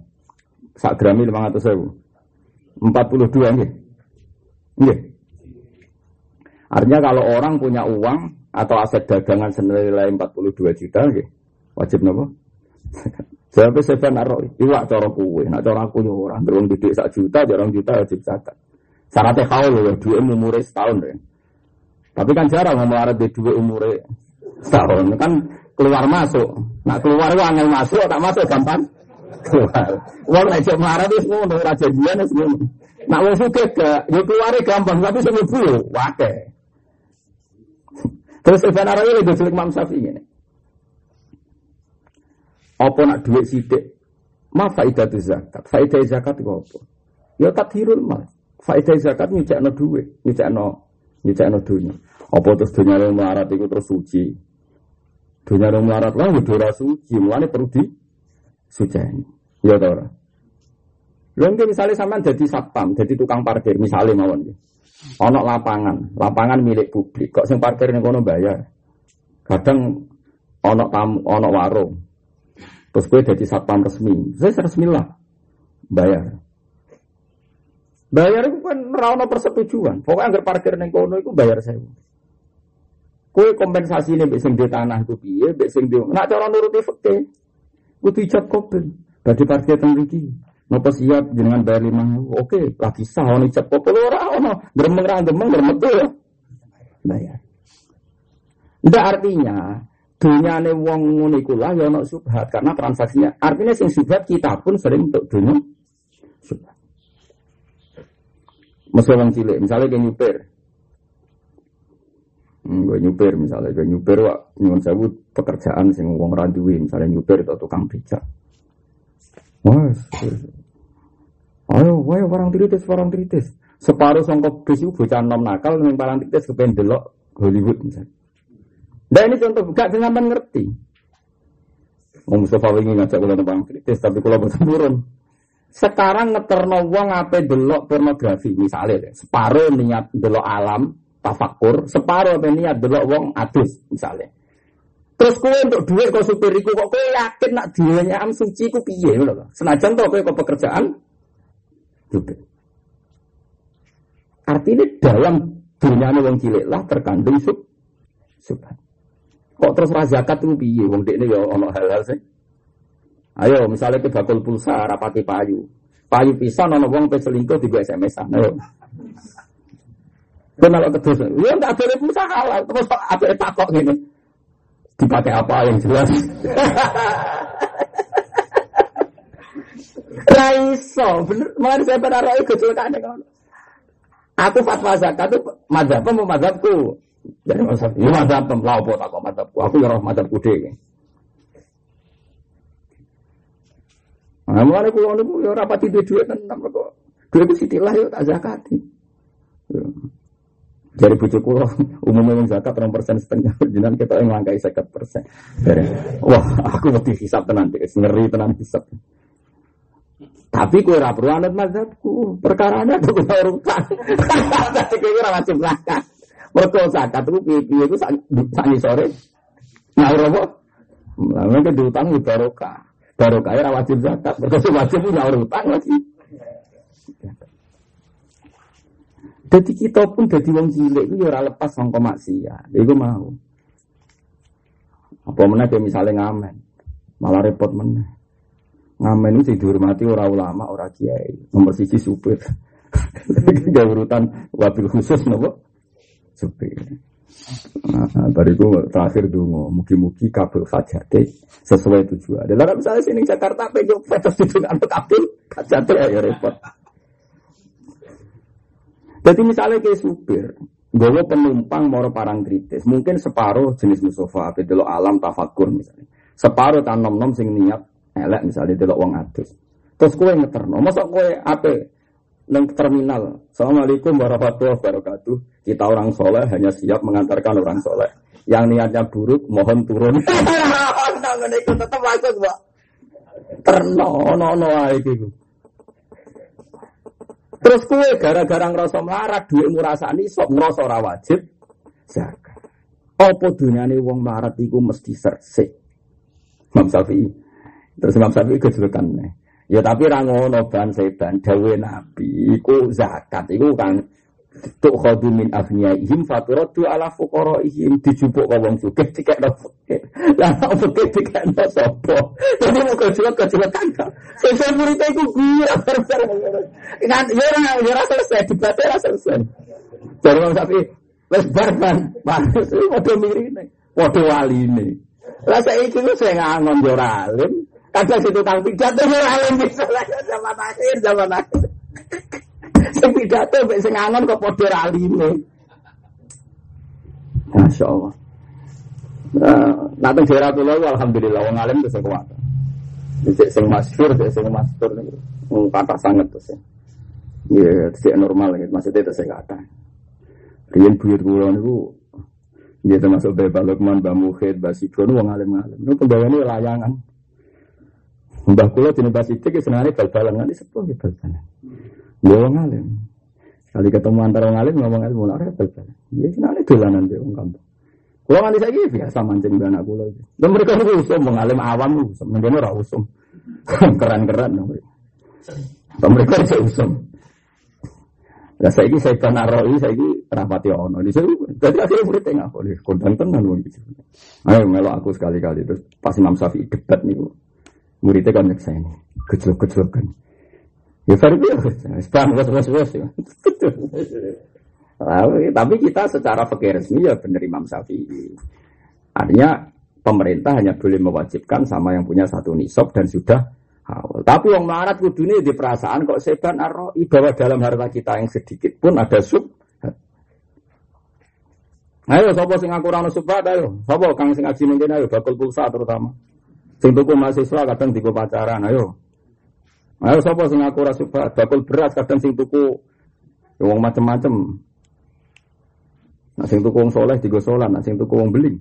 sak grami 500 ribu. 42 ya. Iya. Artinya kalau orang punya uang atau aset dagangan senilai 42 juta, ya, wajib nopo. Jadi saya naruh iwak cara kue, nak cara yo orang beruang didik sak juta, jarang juta wajib zakat. Syaratnya kau loh, dua umure setahun ya. Tapi kan jarang ngomong di dua umure setahun, kan keluar masuk. Nak keluar uang yang masuk, tak masuk gampang keluar. Uang aja marah itu semua, raja dia semua. Nak wong sugih gak, ya keluare gampang, tapi mlebu yo akeh. Terus Ibn Arabi itu Imam Syafi'i ini. Apa nak duit sidik? Ma faidah itu zakat. Faidah zakat itu apa? Ya tathirul mal. Faidah zakat nyucakno duit, nyucakno nyucakno dunya. Apa terus dunia yang melarat itu terus suci? Dunia yang melarat lah udah suci, mulane perlu di suci. Ya tau Lha misalnya sampean jadi satpam, jadi tukang parkir, misalnya mawon nggih. Ono lapangan, lapangan milik publik. Kok sing parkir ning kono bayar? Kadang ono tamu, ono warung. Terus gue jadi satpam resmi. Saya resmi lah. Bayar. Bayar itu kan rano persetujuan. Pokoknya agar parkir neng kono itu bayar saya. Kue kompensasi ini besing di tanah itu piye, besing di. Nak cara nuruti fakte. Kudu ijab kopel. Bagi parkir teng Napa siap dengan bayar lima Oke, lagi sah ono ijab kopel ora ono. Gremeng ra gremeng ya. Bayar. Ndak artinya dunyane wong ngono iku lah ya ono subhat karena transaksinya artinya sing subhat kita pun sering untuk dunia subhat. Mesra wong cilik, misalnya kayak nyupir. Hmm, gue nyupir misalnya, gue nyupir wak nyuwun sewu pekerjaan sing wong randuwi, misalnya nyupir atau tukang becak. Wah, ayo, ayo barang tritis, barang tritis. Separuh songkok bis itu bocah nom nakal, yang barang tritis kepengen delok Hollywood misalnya. Nah ini contoh, gak sampean ngerti. Om Mustafa ingin ngajak kula barang kritis, tapi kula boten. Sekarang ngeterno wong ape delok pornografi misalnya, separuh niat delok alam, tafakur, separuh ape niat delok wong adus misalnya. Terus kowe untuk duit kok supir iku kok kowe yakin nak duitnya am suci ku piye lho. Senajan to kowe kok pekerjaan juga. Artinya dalam dunia wong cilik lah terkandung sub subhat. Kok terus razakat itu piye wong dekne ya ono hal-hal sih. Ayo misalnya ke bakul pulsa rapati payu. Payu pisan ono wong pe selingkuh di SMS-an. Ayo. Kenal terus, ya enggak boleh pulsa halal, terus apa takok ngene dipakai apa yang jelas. Raiso, bener. Malah saya pada roh kecelakaan kan. Aku fatwa zakat itu mazhab mau mazhabku. Jadi mazhab, ini mazhab lah apa tak mazhabku. Aku ya roh mazhabku deh. Nah, mulai kulo niku ya rapati duit tenan kok. Duit sitilah yo tak zakati. Jadi bujuk kulo umumnya yang zakat orang persen setengah jenengan kita yang langkai sekat persen. Wah, aku mesti hisap tenan, ngeri tenan hisap. Tapi kue ora perlu anut mazhabku. Perkara ada tuh kena urutan. Tapi kue ora wajib zakat. Mergo zakat itu piye-piye sak sore. Nyaur apa? Ke diutang di barokah. Barokah ora wajib zakat. Mergo wajib nyaur utang lagi. Jadi kita pun jadi wong cilik itu ya ora lepas sangka maksiat. Iku mau. Apa meneh misalnya ngamen. Malah repot meneh. Ngamen itu dihormati orang ulama, orang kiai. Nomor sisi supir. Gak urutan wabil khusus nopo supir. Nah, bariku terakhir dulu, mugi-mugi kabel fajate sesuai tujuan. Dalam misalnya sini Jakarta pejo fetus itu untuk kabel fajate ya repot. Jadi misalnya kayak supir, gue penumpang mau parang kritis, mungkin separuh jenis musofa, beda alam tafakur misalnya, separuh tanom nom sing niat elek misalnya delok wong adus. Terus kue ngeterno, masa kue ape neng terminal. Assalamualaikum warahmatullahi wabarakatuh. Kita orang soleh hanya siap mengantarkan orang soleh. Yang niatnya buruk mohon turun. Itu tetap bagus, Mbak. Terno, no, no. Terus kue gara-gara ngerasa melarat, duit murasani, sok ngerasa ora wajib. Zakat. Apa dunyane wong melarat iku mesti sersik. Imam Syafi'i Terus Imam Syafi'i kejelekan nih. Ya tapi rangono ban setan dawe nabi iku zakat iku kan tuk khodu min ihim faturatu ala ihim dijupuk ke wong sugih dikekno fakir. Lah fakir dikekno sapa? Jadi mau kejelek kejelekan kan. Sesuk murid iku barbar. Kan ya ora ya ora selesai debat ora selesai. Jadi Imam Syafi'i wis bar ban. Padha mirine, padha waline. Lah saiki ku sing ngangon yo alim, Kadang situ kang pidato ora alim bisa zaman akhir zaman akhir. Sing pidato mek sing angon kok padha ra alime. Masya Allah. Nah, teng daerah kula alhamdulillah wong alim terus kuat. Dhisik sing masyhur, dhisik sing masyhur niku kata sangat terus. Ya, dhisik normal gitu, maksudnya terus kata. Riyen buyut kula niku Dia termasuk Bebal Lukman, Mbak Mukhid, Mbak Sigro, wong alim-alim. Ini pembawaannya layangan. Mbah kula dene Basidik senengane bal-balan nganti sepuh nggih bal-balan. Ya wong alim. Sekali ketemu antara wong alim ngomong ilmu ora bal-balan. Ya senengane dolanan be wong kampung. Kula nganti saiki biasa mancing anak kula iki. Lha mereka niku usum wong alim awam usum, mendene ora usum. Keren-keren mereka. Mereka iso usum. Lah saiki saya kan aroi saiki rapati ono. Di situ dadi akhirnya murid tengah boleh kondang tenan wong iki. Ayo melok aku sekali-kali terus pas Imam Syafi'i debat niku muridnya kan nyeksa ini kecil-kecil kan ya itu ya sekarang bos bos bos tapi kita secara fakir resmi ya benar Imam Syafi'i artinya pemerintah hanya boleh mewajibkan sama yang punya satu nisab dan sudah awal. Tapi yang melarat kudune di perasaan kok seban arroi bahwa dalam harta kita yang sedikit pun ada sub. Ayo, sopo sing aku rano subhat, ayo. Sopo kang sing ngaji ayo, bakul pulsa terutama. Sing tuku mahasiswa kadang tiku pacaran, ayo. Ayo sapa sing aku ora suka bakul beras kadang sing tuku ya wong macem-macem. Nah sing tuku wong soleh tiga solan, nah sing tuku wong beli.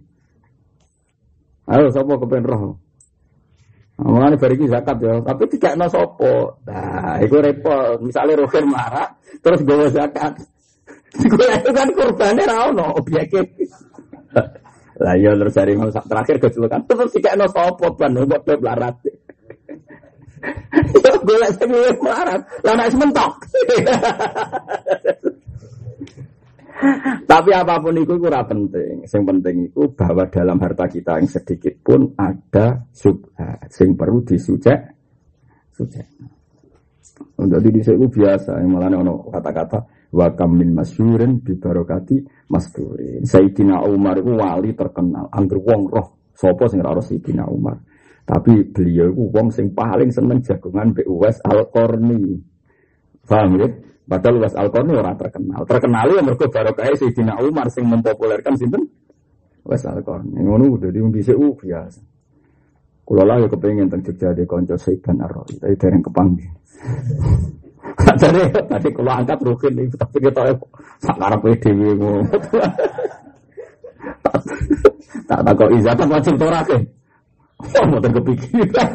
Ayo sapa kepen roh. Mulane bari zakat ya, tapi tidak no sopo. Nah, itu repot. Misalnya rohir marah, terus gawa zakat. itu kan kurbannya ra ono. Lah iya terus dari terakhir kecelakaan terus kayak no sopo ban buat klub larat. Yo golek sing larat, lah nek mentok. Tapi apa pun itu kurang penting. Yang penting itu bahwa dalam harta kita yang sedikit pun ada subhat. Yang perlu disujek. Sujek. Untuk di itu biasa. Yang malah ono kata-kata wa kam min masyurin bi barokati masdurin. Sayyidina Umar itu wali terkenal, angger wong roh sapa sing ora Sayyidina Umar. Tapi beliau itu wong sing paling seneng jagongan mbek Uwais Al-Qarni. Paham ya? Padahal Uwais Al-Qarni ora terkenal. Terkenal ya mergo barokah Sayyidina Umar sing mempopulerkan sinten? Uwais Al-Qarni. Ngono dadi wong dhisik biasa. Kula lah ya kepengin teng Jogja di kanca Saiban Ar-Rawi, tapi dereng kepanggih. Jadi. Tadi kalau angkat rukin itu tapi kita sekarang PDW ngono. Tak tak kok izah tak wajib torake. Oh mau terkepikiran.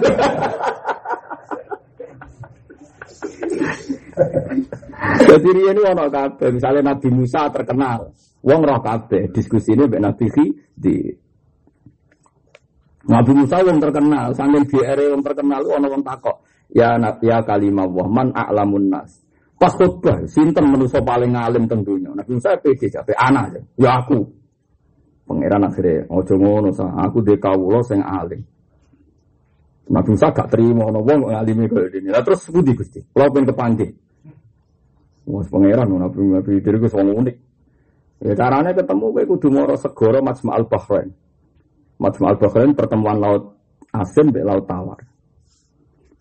Jadi ini ono kabeh, misalnya Nabi Musa terkenal, wong roh kabeh diskusi ini mbek Nabi di Nabi Musa wong terkenal, sambil GR wong terkenal ono wong takok, ya ya kalimah wah man a'lamun nas. Pas khutbah, sinten manusia paling alim tentunya. Nabi Musa pede jabe anak ya aku. Pangeran akhirnya ojo ngono sa, aku de kawula sing alim. Nabi Musa gak terima ono wong ngalimi kaya dene. Lah terus budi Gusti, kula pengen kepanggih. Wes pangeran Nabi Nabi diri ku wong unik. Ya caranya ketemu kowe kudu moro segara Majma'al Bahrain. Majma'al Bahrain pertemuan laut asin mbek laut tawar.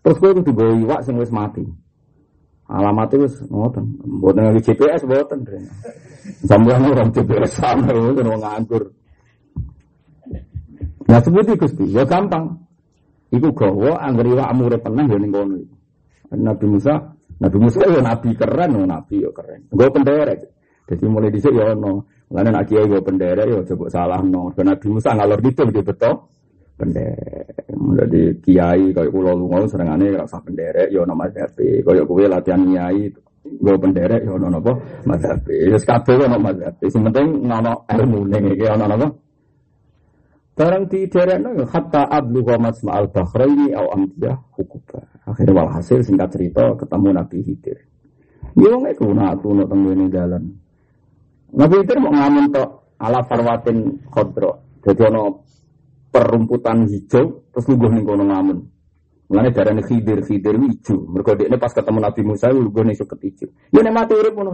Terus kowe kudu gawe iwak sing wis mati. Alamatnya wis ngoten. Mboten nganggo GPS mboten. Sampeyan orang GPS sama wong nganggur. Nah seperti Gusti, ya gampang. Iku gawa angger iwak amure tenang ya ning kono. Nabi Musa, Nabi Musa ya nabi keren, ya nabi ya keren. Gue penderek. Jadi mulai dhisik ya ono. Mulane nek kiai gue penderek ya coba salah no. Nabi Musa ngalor gitu gitu betul. Penderek. Jadi kiai kayak pulau lunga serengane ora usah penderek ya ono mazhab. Kayak kowe latihan kiai gue penderek ya ono napa mazhab. Wis kabeh ono mazhab. Sing penting ono ilmu ning iki ono napa Barang di daerah itu hatta ablu ghamat ma'al bahraini au amdiyah hukuba. Akhirnya walhasil singkat cerita ketemu Nabi Hidir. Yo nggak tuh nak tuh nak tunggu ini jalan. Nabi Hidir mau ngamen tok ala farwatin khodro. Jadi ono perumputan hijau terus luguh nih kono ngamen. Mulane darane Khidir, Khidir hijau. Mergo ini pas ketemu Nabi Musa luguh nih suket hijau. Yo nek mati urip ngono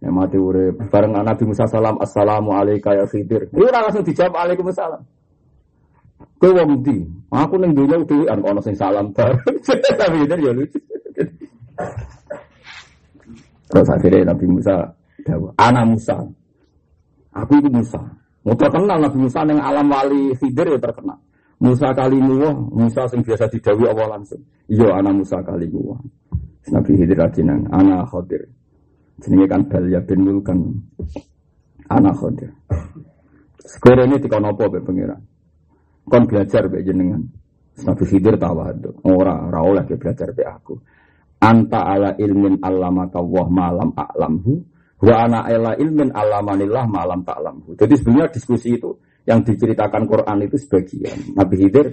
yang mati urip bareng Nabi Musa salam assalamu alayka ya khidir. Iku ora langsung dijawab waalaikumsalam. Kowe wong ndi? Aku ning dunya dhewean ana sing salam bareng. Tapi itu ya lucu. Terus akhirnya Nabi Musa anak Musa. Aku itu Musa. Mau terkenal Nabi Musa yang alam wali khidir ya terkenal. Musa kalimu Musa sing biasa didawi Allah langsung. Iya anak Musa kalimu Nabi Khidir ajinan, anak Khidir. Jenenge kan Balya bin Mulkan. Anak Khadir. Sekarang ini tikau nopo be pengiran. Kon belajar be jenengan. Nabi Khidir tawadu. Ora ora oleh belajar be aku. Anta ala ilmin allamaka wah malam a'lamhu wa ana ala ilmin allamanillah malam ta'lamhu. Jadi sebenarnya diskusi itu yang diceritakan Quran itu sebagian. Nabi Khidir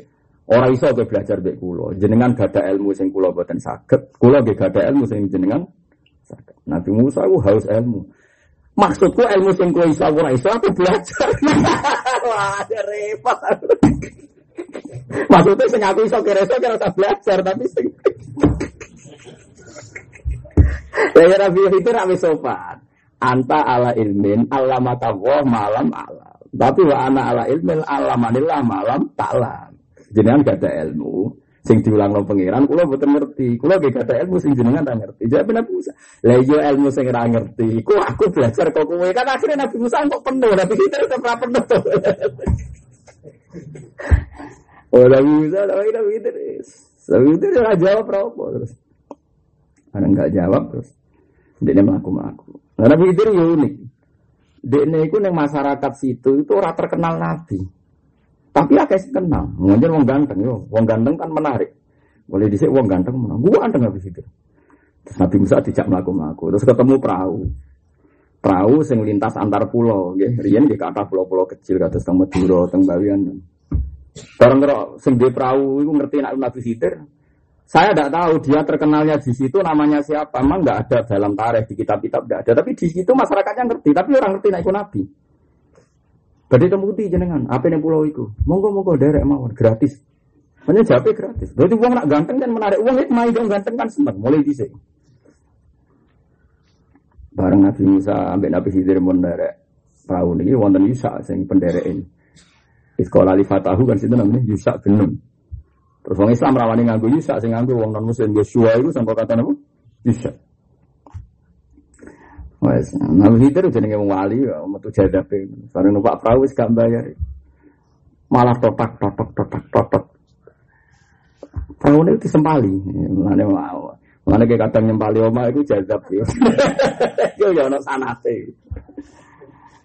orang iso ke belajar be kulo. Jenengan gada ilmu sing kulo boten saged, kulo ge gada ilmu sing jenengan Nabi Musa itu haus ilmu. Maksudku ilmu sing kowe iso ora iso aku belajar. Wah, repot. Maksudnya sing aku iso kira iso kira belajar tapi sing Ya Nabi itu rapi sopan. Anta ala ilmin Allah mata malam alam. Tapi wa ana ala ilmin alamanillah malam taklam. Jenengan gak ada ilmu. Sing diulang lo pangeran kula mboten ngerti. Kula ge kata ilmu sing jenengan ra ngerti. Jawab Nabi Musa. Lah iya ilmu sing ra ngerti. Ku aku belajar kok kowe. Kan akhirnya Nabi Musa kok penuh. Nabi kita tetap ra penuh. Oh Nabi Musa Nabi Nabi Idris Nabi Idris ora jawab apa terus. Ada nggak jawab terus. Dia melaku melaku nah, Nabi Idris ya unik dia itu yang masyarakat situ itu orang terkenal Nabi tapi akeh kenal. Nganjen wong ganteng yo, wong ganteng kan menarik. Boleh dhisik wong ganteng menang. Gua ganteng habis itu. Terus Nabi Musa dijak mlaku-mlaku, terus ketemu perahu. Perahu sing lintas antar pulau, nggih. Riyen nggih kata pulau-pulau kecil kados teng Madura, teng Bawian. Bareng karo di perahu iku ngerti nek Nabi Khidir. Saya tidak tahu dia terkenalnya di situ namanya siapa. Memang nggak ada dalam tarikh di kitab-kitab tidak ada. Tapi di situ masyarakatnya ngerti. Tapi orang ngerti naik Nabi. Badai temuti jenengan, apa yang pulau itu? Monggo monggo derek mawon gratis. Hanya jawabnya gratis. Berarti uang nak ganteng kan menarik uang itu main dong ganteng kan sempat mulai di sini. Bareng Nabi Musa ambil Nabi Khidir mau derek perahu ini wonten Yusa penderek ini. Iskola li fatahu kan situ namanya Yusa bin. Terus orang Islam rawani nganggu Yusa sing nganggu wong non muslim Yosua itu sampai kata nama Yusa. Wes, Nabi Khidir jenenge wong wali ya metu jadape. Bareng numpak perahu wis gak bayar. Malah totak totok totak totok. Perahu ini disempali. Mulane mau. Mulane kayak kadang nyempali oma itu jadab ya. Yo ya ono sanate.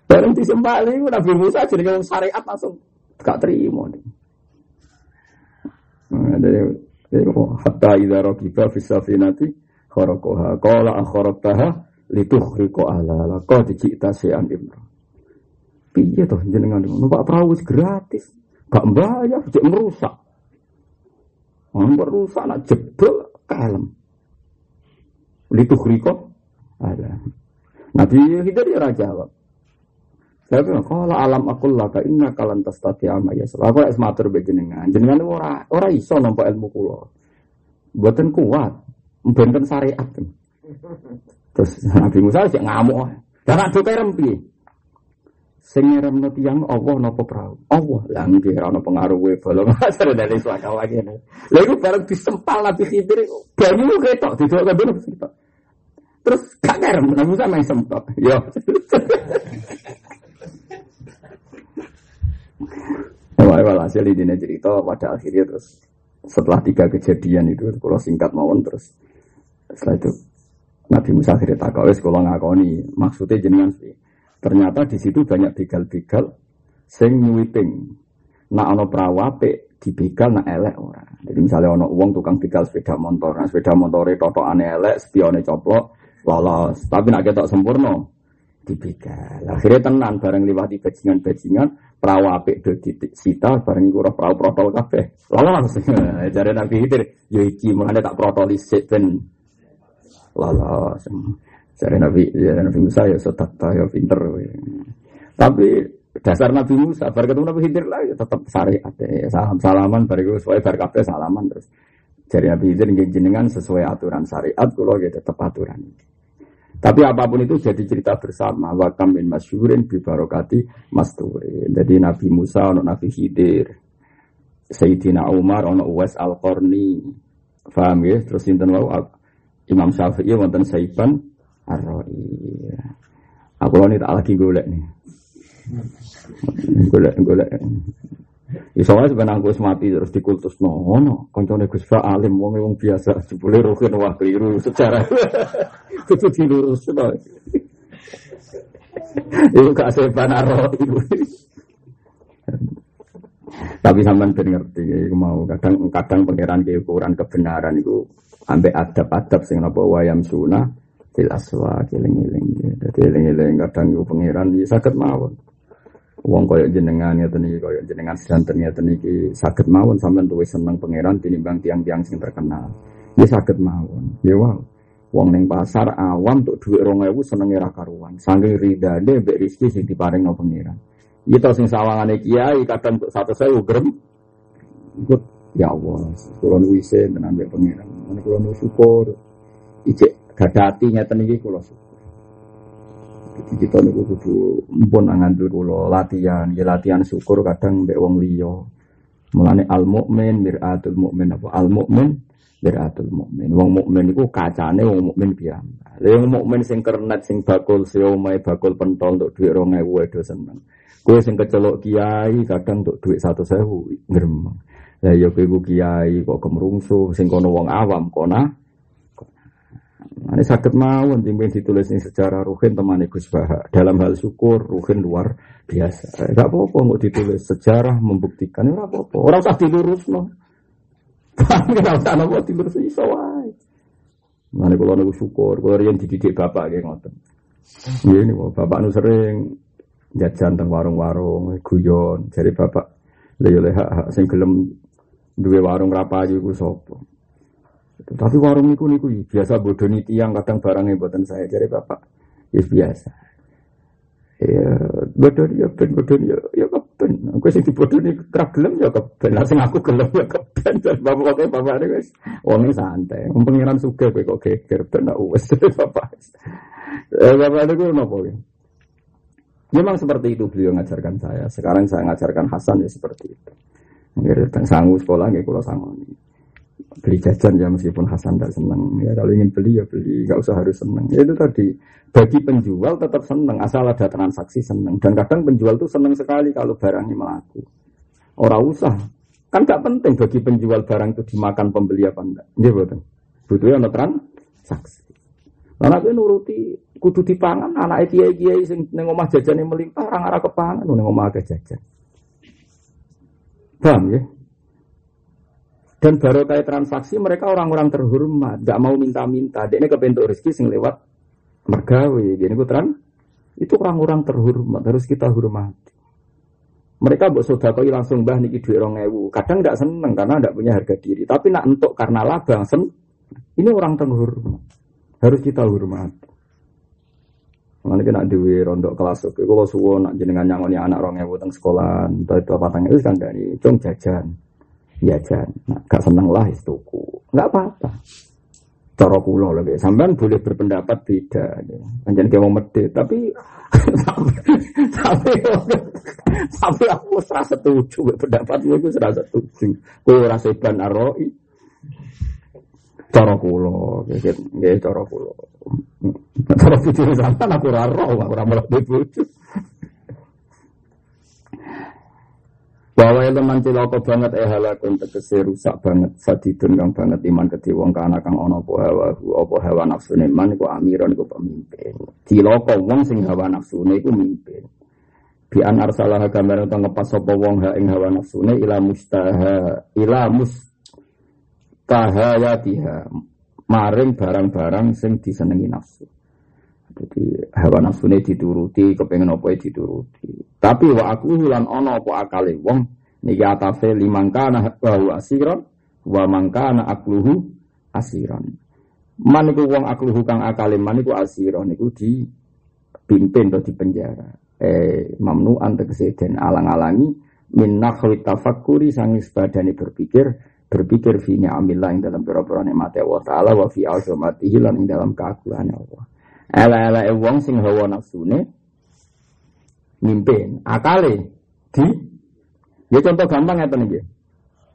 Bareng disempali Nabi Musa jenenge wong syariat langsung gak terima. Dari hatta idza raqiba fi safinati kharaquha qala akharataha litukhriqa ala qad ji'ta syai'an imra. Piye toh jenengan numpak perahu gratis. Gak bayar cek merusak. Merusak nak jebol kalem. Litukhriqa ala. Nabi Khidir ya jawab tapi kalau alam aku laka inna kalan tastati ama ya Aku es matur be jenengan. Jenengan ora iso nampak ilmu kula. Mboten kuat. Mboten syariat. Terus Nabi Musa sik ngamuk. Dan nak kerem piye? Sing ngeremno tiyang Allah napa prau? Allah. Lah nggih ora pengaruh we bolong asar dari suaka lagi. Lha iku bareng disempal Nabi Khidir banyu ketok didok kabeh Terus gak kerem Nabi Musa main sempat. Yo. Walhasil ini cerita pada akhirnya terus setelah tiga kejadian itu kalau singkat mawon terus. Setelah itu Nabi Musa akhirnya takawis kalau ngakoni maksudnya jenengan sih. Ternyata di situ banyak begal-begal sing nyuiting nak ono prawape di begal nak elek ora. Jadi misalnya ono uang tukang begal sepeda motor nah sepeda motor itu aneh elek spione coplok lolos. Tapi nak ketok sempurna dibegal. Akhirnya tenan bareng liwati bajingan-bajingan perahu apik do sita bareng iku perahu protol kabeh. Lolos. Jare Nabi Khidir, ya iki mulane tak protoli sik ben lolos. Jare Nabi ya Nabi Musa ya sotak ya pinter. Tapi dasar Nabi Musa bar ketemu Nabi Khidir lah ya tetap syariat ya. Salam salaman bar iku sesuai bar kabeh salaman terus. Jare Nabi Khidir jenengan sesuai aturan syariat kula ya tetep aturan iki. Tapi apa pun itu jadi cerita bersama. Wakam bin masyurin bi barokati masturi. Jadi Nabi Musa, ono Nabi Khidir, Sayyidina Umar, ono Uwais Al-Qarni. Faham ya? Terus sinten wau Imam Syafi'i wonten Saiban Ar-Ra'i. Aku ini tak lagi golek nih. Golek golek. Iso wae sebenarnya aku mati terus dikultus no, no. Koncone Gus Fa alim wong wong biasa jebule rukin wah keliru secara kudu dilurus no. Iku gak sepan aro. Tapi sampean ben ngerti iku mau kadang kadang pangeran ke ukuran kebenaran iku ambek adab-adab sing napa wayam sunah fil aswa keling-eling. Dadi eling-eling kadang iku pangeran ya saged mawon. Wong koyok jenengan ya tadi koyok jenengan sedanten ya tadi sakit mawon sampean tuh seneng pangeran tinimbang tiang-tiang sing terkenal. Ya sakit mawon. Ya wow. Wong neng pasar awam tuh duit rong ewu seneng era karuan. Saking ridane mbek rezeki sing diparing no pangeran. Iya tau sing sawangane kiai kadang untuk satu saya ugrem. Ikut ya Allah. Kulo nuwise tenan mbek pangeran. Kulo nu syukur. Ijek gadati ngeten iki kulo syukur. Jadi kita niku kudu mpun ngandel kula latihan, ya latihan syukur kadang mbek wong liya. Mulane al mukmin miratul mukmin apa al mukmin miratul mukmin. Wong mukmin iku kacane wong mukmin piyambak. Lha wong mukmin sing kernet sing bakul siomai bakul pentol untuk dhuwit 2000 edo seneng. Kowe sing kecelok kiai kadang untuk dhuwit 100.000 ngremeng. Lah ya kowe kiai kok kemrungsuh sing kono wong awam kona ini sakit mawon timbang ditulis ini secara ruhin teman Gus Baha. Dalam hal syukur ruhin luar biasa. Enggak apa-apa nggak ditulis sejarah membuktikan. Enggak apa-apa. Orang usah dilurus no. Enggak usah nopo dilurus iso wae. Mana kalau nunggu syukur, kalau yang dididik bapak kayak ngoten. Ya ini bapak nu sering jajan teng warung-warung, guyon. Jadi bapak leha hak sing gelem duwe warung rapayu ku sapa. Tapi warung niku niku biasa bodoni tiang kadang barangnya buatan saya jadi bapak. Ya biasa. Ya bodoni ya ben bodoni ya ya keben. Aku sih di bodoni kerap gelem ya keben. Lah aku gelem ya keben. Bapak kok bapak guys. Wong santai. Pengiran suka kowe kok geger ben wis bapak. Eh bapak itu napa ya? Memang seperti itu beliau ngajarkan saya. Sekarang saya ngajarkan Hasan ya seperti itu. Nggih, sanggup sekolah nggih kula sangoni beli jajan ya meskipun Hasan tidak senang ya kalau ingin beli ya beli. Nggak usah harus senang ya, itu tadi. Bagi penjual tetap senang asal ada transaksi senang dan kadang penjual tuh senang sekali kalau barangnya melaku. Orang usah. Kan nggak penting bagi penjual barang itu dimakan pembeli apa enggak ya betul butuhnya ada transaksi. Nah, aku nuruti kudu dipangan anak kiai kiai sing neng omah jajan yang melimpah orang arah kepangan. Neng omah ke jajan. Paham ya? Dan baru kayak transaksi mereka orang-orang terhormat, gak mau minta-minta. Dia ini kebentuk rezeki sing lewat mergawe. Gini ku terang, itu orang-orang terhormat harus kita hormati. Mereka buat sodakoi langsung bah niki duit orang ewu. Kadang tidak seneng karena tidak punya harga diri. Tapi nak untuk karena laba sen, ini orang terhormat. Harus kita hormati. Mana kena dewi rondok kelas oke. Kalau suwo nak jenengan nyangoni anak orang ewu teng sekolah, entah itu apa tanya itu kan dari cung jajan jajan. Nah, gak seneng lah istuku. Gak apa-apa. Cara kula lagi. Sampean boleh berpendapat beda. Ya. Anjan kayak mau medit, tapi tapi tapi aku serasa setuju pendapatmu itu serasa setuju. Kowe rasa ban aroi. Cara kula, nggih cara kula. Cara aku ora roh, aku mlebu bojo. Bahwa teman cilaka banget eh halakun tegese rusak banget sadidun kang banget iman kedhe wong kana kang ana apa hawa apa hawa nafsune man iku amiron iku pemimpin. Cilaka wong sing hawa nafsune iku mimpin. Bi an arsalah gambar utawa ngepas sapa wong ha ing hawa nafsune ila mustaha ila mustahayatiha maring barang-barang sing disenengi nafsu. Jadi hawa nafsune dituruti, kepengen apa dituruti. Tapi wa aku lan ono apa akale wong niki atase limangkana wa asiran wa mangkana akluhu asiran. Man iku wong akluhu kang akale man iku asiran niku di pimpin atau di penjara. Eh mamnu tegese den alang-alangi min nakhwi tafakkuri sangi sebadane berpikir berpikir fi ni'amillah ing dalam pira-pira nikmat Allah taala wa fi azamatihi lan ing dalam keagungan Allah. Ela-ela wong sing hawa nafsune mimpin. Akale di ya contoh gampang ya nih.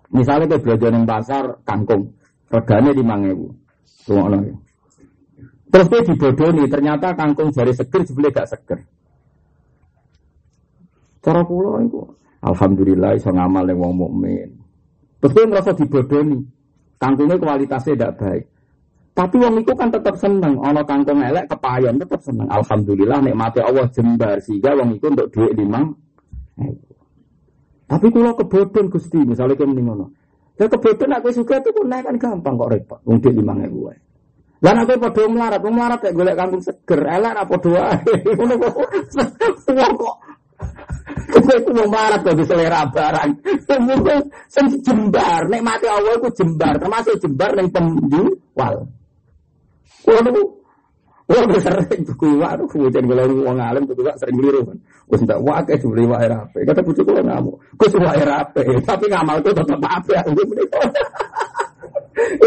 Misalnya ke belajar di pasar kangkung, regane lima ribu. Tunggu ya. Terus dia dibodoni, ternyata kangkung jari seger, sebelah gak seger. Cara pulau itu, alhamdulillah iso ngamal yang wong mukmin. Terus dia ngerasa dibodoni, kangkungnya kualitasnya tidak baik. Tapi wong itu kan tetap seneng, ono kangkung elek kepayon tetap seneng. Alhamdulillah nikmati Allah jembar sehingga wong itu untuk duit limang. Tapi kalau kebodohan gusti, misalnya kayak ngono. Ya kebodohan aku suka itu pun kan gampang kok repot. Wong duit limang ewu. Dan aku pada melarat, melarat kayak golek kangkung seger, elek apa doa. Ngono kok. Wong kok Kowe iku mau marah kok selera barang. Sing jembar, nek mati Allah iku jembar, termasuk jembar ning penjual. Niku Wah, sering iwak, tuh hujan kalau uang alim tuku iwak sering beli rumah. Wes ndak wae beli iwak rapi. Kata bucu kulo ngamuk. Gus iwak rapi, tapi ngamal tuh tetep apa ya.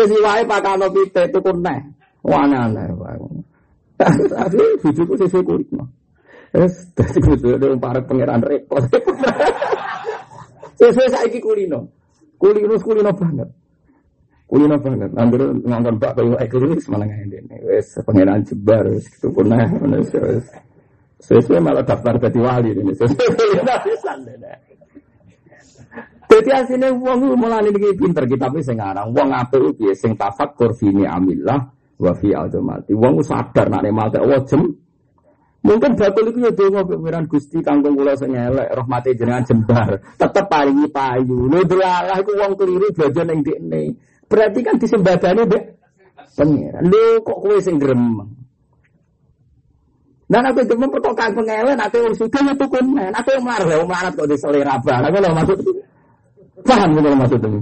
Wes iwake pakano pite tuku neh. Wah aneh wae. Tapi bujuku sesuk kulit mah. Wes dadi kudu ada para pangeran repot. Wes saiki kulino. Kulino kulino banget. Kulino banget. Anggur ngangkon bak kayu ekor wis malah ngene. Wes pengenan jebar wis gitu wis wis. Sesuai malah daftar jadi wali ini. Jadi aslinya uang malah ini pinter kita tapi sekarang uang apa itu sing tafakur fini amillah wa fi azamati. Uang sadar nak mati Allah jem. Mungkin batul itu ya donga pikiran Gusti kangkung kula sing elek rahmate jenengan jembar. Tetep paringi payu. Lho delalah iku wong keliru belajar ning dekne. Berarti kan disembadani deh pengiran. Lu kok kue sing gremeng. Dan aku gremeng pertokaan pengelen, aku yang sudah itu kunen, aku yang marah, yang marah kok di selera barang, kalau maksud paham kalau maksud ini.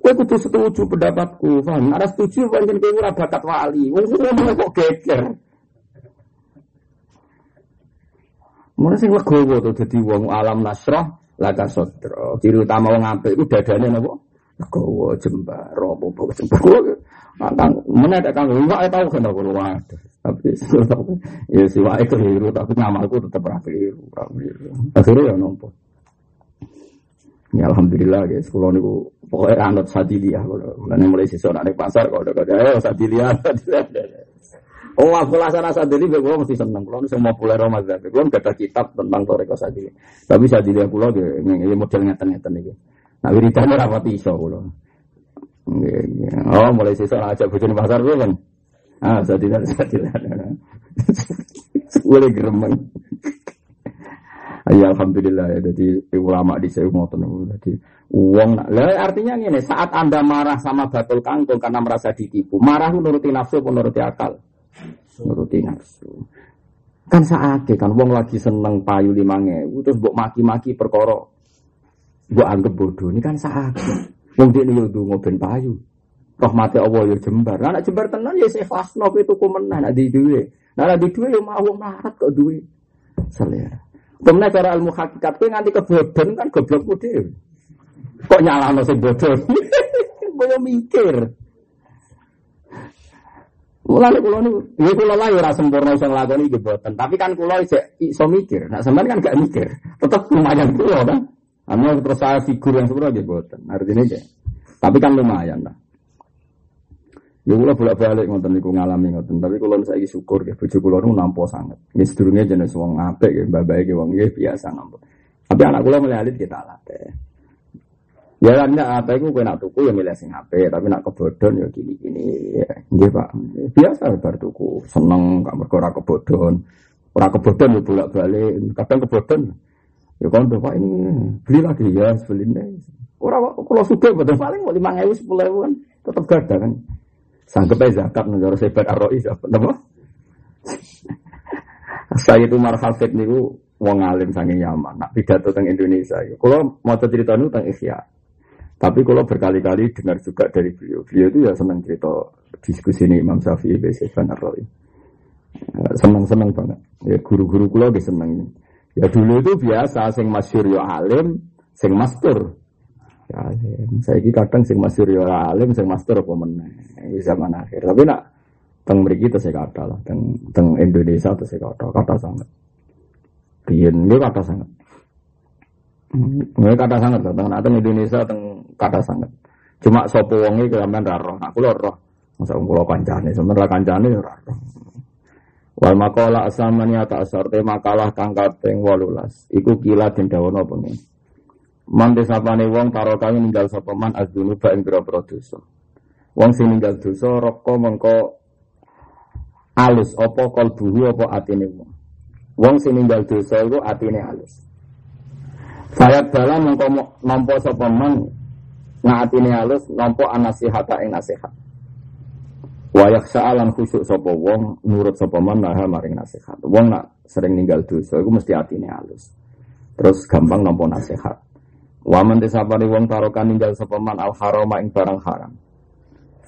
Kue kudu setuju pendapatku, paham? Ada setuju, pancen kue ora bakat wali, wong semua kok geger. Mulai sing legowo tuh jadi wong alam nasroh, laka sodro. Ciri utama wong apik itu dadane napa? Legowo jembar, apa apa jembar. Kang mana ada kang enggak tahu kan aku waduh. Tapi ya wae keliru tapi ngamalku tetap ra keliru, ra keliru. Ya nompo. Ya alhamdulillah guys, kalau niku pokoknya anut sadilia kalau mulai mulai siswa naik pasar kalau udah ada ayo sadilia, Oh, aku laksana sadili, gue mesti seneng. Kalau semua populer Ramadan, gue nggak ada kitab tentang toreko sadili. Tapi sadili aku loh, ini model ngeten-ngeten ini. Nah, wiridane ora pati iso kula. Oh, mulai sesuk ajak bojone pasar kuwi kan. Ah, sadilan sadilan. Boleh gremeng. Ya alhamdulillah ya jadi ulama di saya ngoten jadi uang lah artinya ini saat anda marah sama batul kangkung karena merasa ditipu marah menuruti nafsu menuruti akal menuruti nafsu kan saat kan uang lagi seneng payu lima ngewu terus buat maki-maki perkara buat anggap bodoh ini kan saat uang dia nih udah ngoben payu rahmati Allah ya jembar anak jembar tenan ya saya fast itu kumenah nak di duit nah di duit ya mau marat kok duit selera Kemudian cara ilmu hakikat itu nganti kebodohan kan goblok dhewe. Kok nyalahno sing bodoh? Koyo mikir. Mulane kula niku, ya kula lah ora sempurna iso nglakoni iki boten, tapi kan kula iso mikir. Nah sampean kan gak mikir, tetap lumayan kula kan. Anu terus saya figur yang sempurna nggih boten. Artinya ya. Tapi kan lumayan lah. Ya kula bolak-balik ngoten niku ngalami ngoten, tapi kula saiki syukur ya bojo kula niku nampa sanget. Nggih sedurunge jenis wong apik ya mbak-mbake wong biasa nampa. Tapi anak kula mulai alit kita latih. Ya kan apa iku kowe nak tuku ya milih sing apik, tapi nak kebodhon ya gini-gini ya. Nggih Pak. Biasa bar tuku, seneng gak mergo ora kebodhon. Ora kebodhon ya bolak-balik, kadang kebodhon. Ya kan Pak ini beli lagi ya, beli ini. Ora kula suka betul paling mau 5000 10000 kan tetep gadah kan. Sanggup aja zakat negara sebat arroi apa nama? Saya itu marhafid niku wong alim saking Yaman. Nak pidato tentang Indonesia. Kalau mau cerita nu tentang Isya. Tapi kalau berkali-kali dengar juga dari beliau, beliau itu ya senang cerita diskusi ini Imam Syafi'i Seban Arroi. Senang-senang banget. Ya guru-guru kulo dia seneng. Ya dulu itu biasa, sing masyur ya alim, sing mastur alim. Saya ini kadang sing masyur ya alim, sing master apa meneh. Ini zaman akhir. Tapi nak teng mriki itu saya kata lah, teng teng Indonesia itu saya kata, kata sangat. Riyen ini kata sangat. Ini kata sangat, teng teng Indonesia teng kata sangat. Cuma sopo wonge kelamben ra. Aku lho roh. Masa kula kancane, sebenarnya kancane roh. Wal makola asamani ata asar te makalah kang kaping 18. Iku kila den dawono pengen. Man desapane wong taro kami ninggal sapa man azdunuba ing pira-pira dosa. Wong sing ninggal dosa roko mengko alus apa kalbuhu apa atine wong. Wong sing ninggal dosa iku atine alus. Saya bala mengko nampa sapa man nga atine alus nampa anasihata ing nasihat. Wayak sa'alan khusuk sapa wong nurut sapa man nah maring nasihat. Wong nak sering ninggal dosa iku mesti atine alus. Terus gampang nampa nasihat. Waman desapani wong tarokan ninggal sepeman al haroma ing barang haram.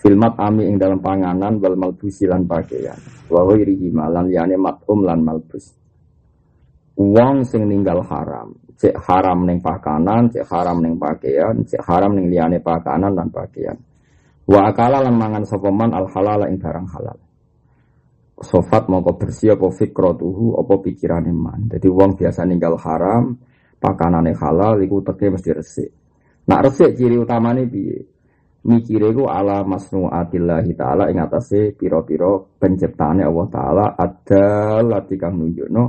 Filmat ami ing dalam panganan wal malbusi lan pakaian. Wa ghairihi malan yani matum lan malbus. Wong sing ninggal haram, cek haram ning pakanan, cek haram ning pakaian, cek haram ning liyane pakanan lan pakaian. Wa akala lan mangan sepeman al halal ing barang halal. Sofat mongko bersih apa fikratuhu apa pikirane man. Jadi wong biasa ninggal haram, pakanane halal iku teke mesti resik. Nak resik ciri utamane piye? Mikire iku ala masnuatillahi taala ing atase pira-pira penciptaane Allah taala ada lati kang nunjukno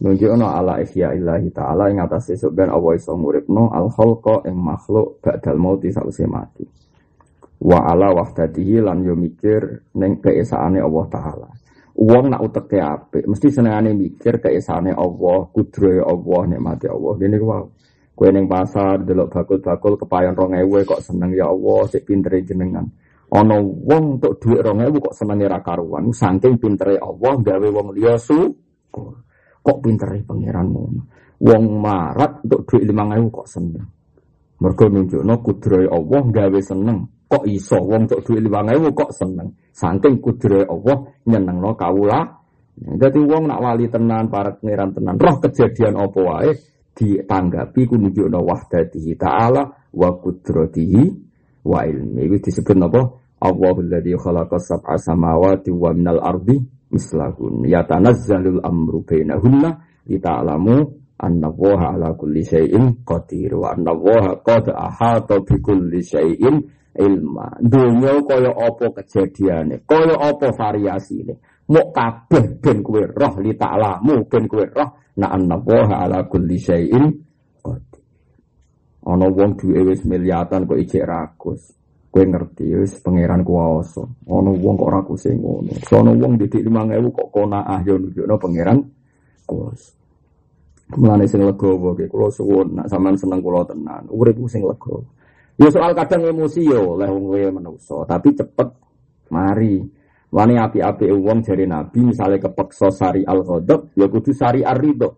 nunjukno ala ihya illahi taala ing atase sebenarnya Allah iso nguripno al khalqa ing makhluk ba'dal mauti sause mati. Wa ala wahdatihi lan yo mikir ning keesaane Allah taala. Uang nak uteke apik, mesti senengane mikir keesane Allah, kudrohe Allah, nikmati Allah. Dene ku wow. Kowe ning pasar delok bakul-bakul kepayon 2000 kok seneng ya Allah, sik pintere jenengan. Ana wong untuk dhuwit 2000 kok senenge ra karuan, saking pintere Allah gawe wong liya syukur. Kok pintere pangeran ngono. Wong marat untuk dhuwit 5000 kok seneng. Mergo nunjukno kudrohe Allah gawe seneng. Kok iso wong untuk dhuwit 5000 kok seneng. Saking kudure Allah nyenengno kawula. Jadi wong nak wali tenan, para pangeran tenan, roh kejadian apa wae ditanggapi ku nunjukno wahdatihi ta'ala wa qudratihi wa ilmi. Iki disebut apa? Allahul ladzi khalaqa sab'a samawati wa minal ardi mislahun. Yatanazzalul amru bainahunna lita'lamu anna waha ala kulli syai'in qadir wa anna waha qad ahata bi kulli syai'in ilma. Dunia kaya apa kejadiannya, kaya apa variasine. Mau kabeh ben kowe roh li ta'lamu ben kowe roh na anna wa ala kulli syai'in Ana wong duwe wis miliatan kok ijek rakus. Kowe ngerti wis pangeran kuwasa. Ana wong kok rakus ngono. Sono wong didik 5000 kok kona ah yo nunjukno pangeran kuwasa. Mulane sing legowo ki kula suwun nak sampean seneng kula tenan. Urip sing legowo. Ya soal kadang emosi yo oleh wong menungso, tapi cepet mari. Wani api-api wong jari Nabi misalnya kepeksa sari al ghadab ya kudu sari ar ridho.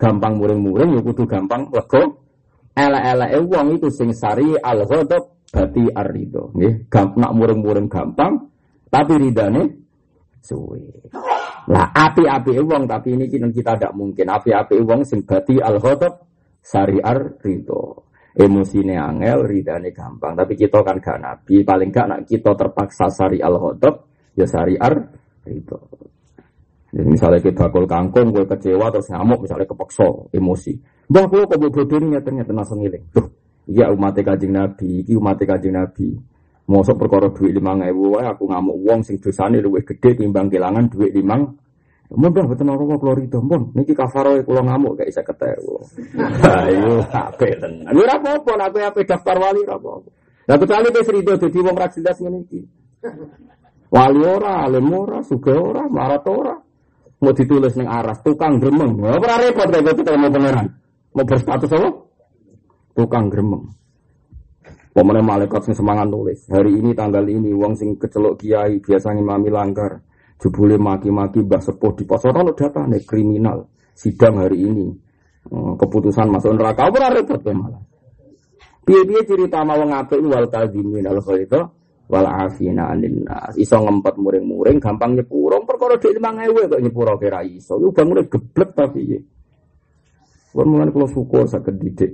Gampang muring-muring ya kudu gampang lego. Ela-ela wong itu sing sari al ghadab berarti ar ridho. Nggih, nak muring-muring gampang tapi ridane suwe. Lah api-api wong tapi ini kita tidak mungkin api-api wong sing berarti al ghadab sari ar ridho emosine angel, ridane gampang. Tapi kita kan gak nabi, paling gak nak kita terpaksa sari al hodok, ya sari ar itu. Jadi misalnya kita bakul kangkung, gue kecewa terus ngamuk, misalnya kepaksa emosi. Bah, gue kok bodoh ini ternyata langsung ngiling. Tuh, iya umat kajing nabi, iki umat kajing nabi. Mosok perkara duit lima ewu, aku ngamuk uang sing dosane luwih gede timbang kehilangan duit limang Mudah betul orang mau keluar itu, pun niki kafaro kulo ngamuk kayak saya ketemu. Ayo, apa tenan. Ini apa apa, apa apa daftar wali apa apa. Nah kecuali dia serido jadi wong rak jelas niki. Wali ora, alim ora, suga ora, marat ora. Mau ditulis neng aras, tukang gremeng. Ora repot kayak gitu mau pangeran. Mau berstatus apa? Tukang gremeng. Pemenang malaikat sing semangat nulis. Hari ini tanggal ini, wong sing kecelok kiai biasanya mami langgar. Jebule maki-maki Mbah Sepuh di pos ora data nih kriminal sidang hari ini. Hmm, keputusan masuk neraka ora repot kan malah. Piye-piye cerita mau ngapik wal kadzimin al itu wal afina anin nas. Iso ngempet muring-muring gampang nyepuro perkara dhek 5000 kok nyepuro kira iso. Iku bangune geblek tapi piye. Kulo mulane kula syukur saged didik.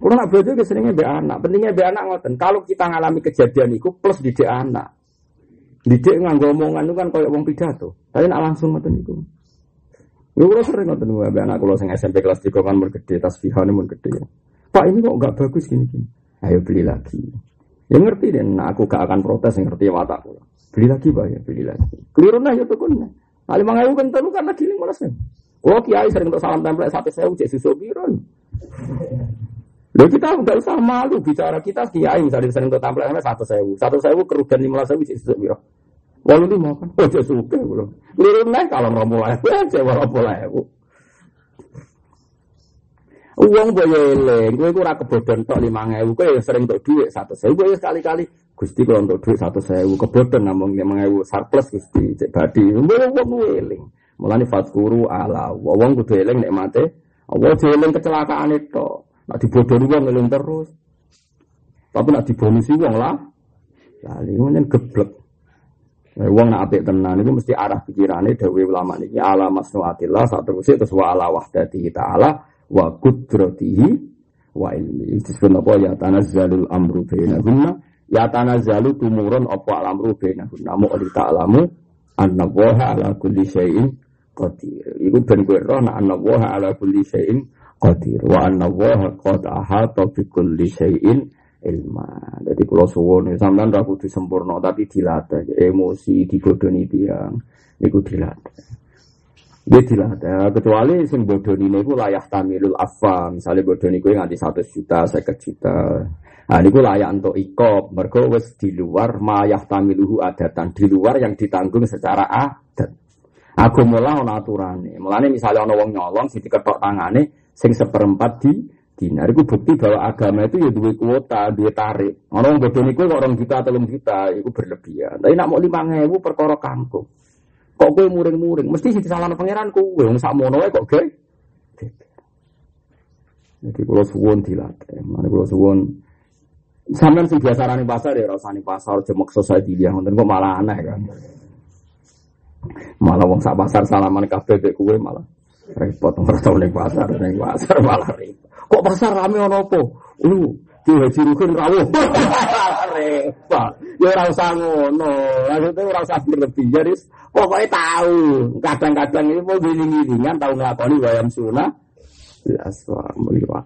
Kulo nak bojo ke seringnya be anak. Pentingnya be anak ngoten. Kalau kita ngalami kejadian itu plus didik anak. Didik nganggo omongan itu kan kayak wong pidato. Tapi nak langsung ngoten niku. Lu kula sering ngoten niku anak kula sing SMP kelas 3 kan mun gede tasbihane mun gede. Pak ini kok enggak bagus gini-gini. Ayo beli lagi. Ya ngerti deh, nah aku gak akan protes yang ngerti watak kula. Beli lagi Pak ya, beli lagi. Keliru nah ya tukun. Nah, lima ewu kan telu lagi lima belas Kalau kiai sering untuk salam tempel satu sewu cek susu. Lalu kita nggak usah malu bicara kita kiai misalnya sering untuk tampil satu sewu, satu sewu kerugian lima belas sewu susu biru. Walau lima kan, oh dia suka belum. Liru naik kalau mau mulai, saya walau mulai. Uang boyo eleng, gue kurang kebodohan tok lima ngewu, gue sering untuk duit satu sewu, gue sekali-kali. Gusti kalau untuk duit satu sewu, kebodohan namun lima ngewu surplus gusti, cek badi, gue uang gue eleng. Mulane fatkuru ala, uang gue eleng nek mate, uang eleng kecelakaan itu, nak dibodohi uang eleng terus. Tapi nak dibonusi uang lah, lali, ini geblek. Eh, wong nak apik tenan itu mesti arah pikirannya dawe ulama niki ala masnuatillah satu terus terus wa ala wahdati ta'ala wa qudratihi wa ilmi. Disebut apa ya tanazzalul amru bainahunna ya tanazzalu tumurun apa amru bainahunna mu ta'lamu anna ala kulli syai'in qadir. Iku ben kowe roh nak anna ala kulli syai'in qadir wa anna waha qad ahata bi kulli syai'in ilma. Jadi kalau suwon sampean ra kudu sempurna tapi dilatih emosi digodoni tiang niku dilatih. Dia dilatih kecuali sing bodoni niku layak tamilul afa misalnya bodoni kuwi nganti satu juta saya juta. Nah niku layak untuk ikop mergo wis di luar mayah tamiluhu adatan di luar yang ditanggung secara adat. Aku mulai ana aturane. Mulane misalnya ana wong nyolong sing diketok tangane sing seperempat di dinar itu bukti bahwa agama itu ya dua kuota, dua tarik. Orang bodoh niku orang juta atau juta, itu berlebihan. Tapi nak mau lima ngewu perkara kangkung. Kok gue muring-muring? Mesti sih salah pangeran gue, sama noe kok gue. Jadi kalau suwon dilatih, mana kalau suwon Sampeyan sing biasa rani pasar ya rasani pasar jemek society dia ngoten kok malah aneh kan. Malah wong sak pasar salaman kabeh mek kowe malah repot ora tau ning pasar ning pasar malah repot. Kok pasar rame ono apa? Lu Ki Haji Rukun rawuh. Repot. Ya ora usah. Maksudnya ora usah berlebih. Jadi pokoknya tahu. Kadang-kadang ini mau giling-gilingan tahu nglakoni wayang sunah. Ya, meliwat.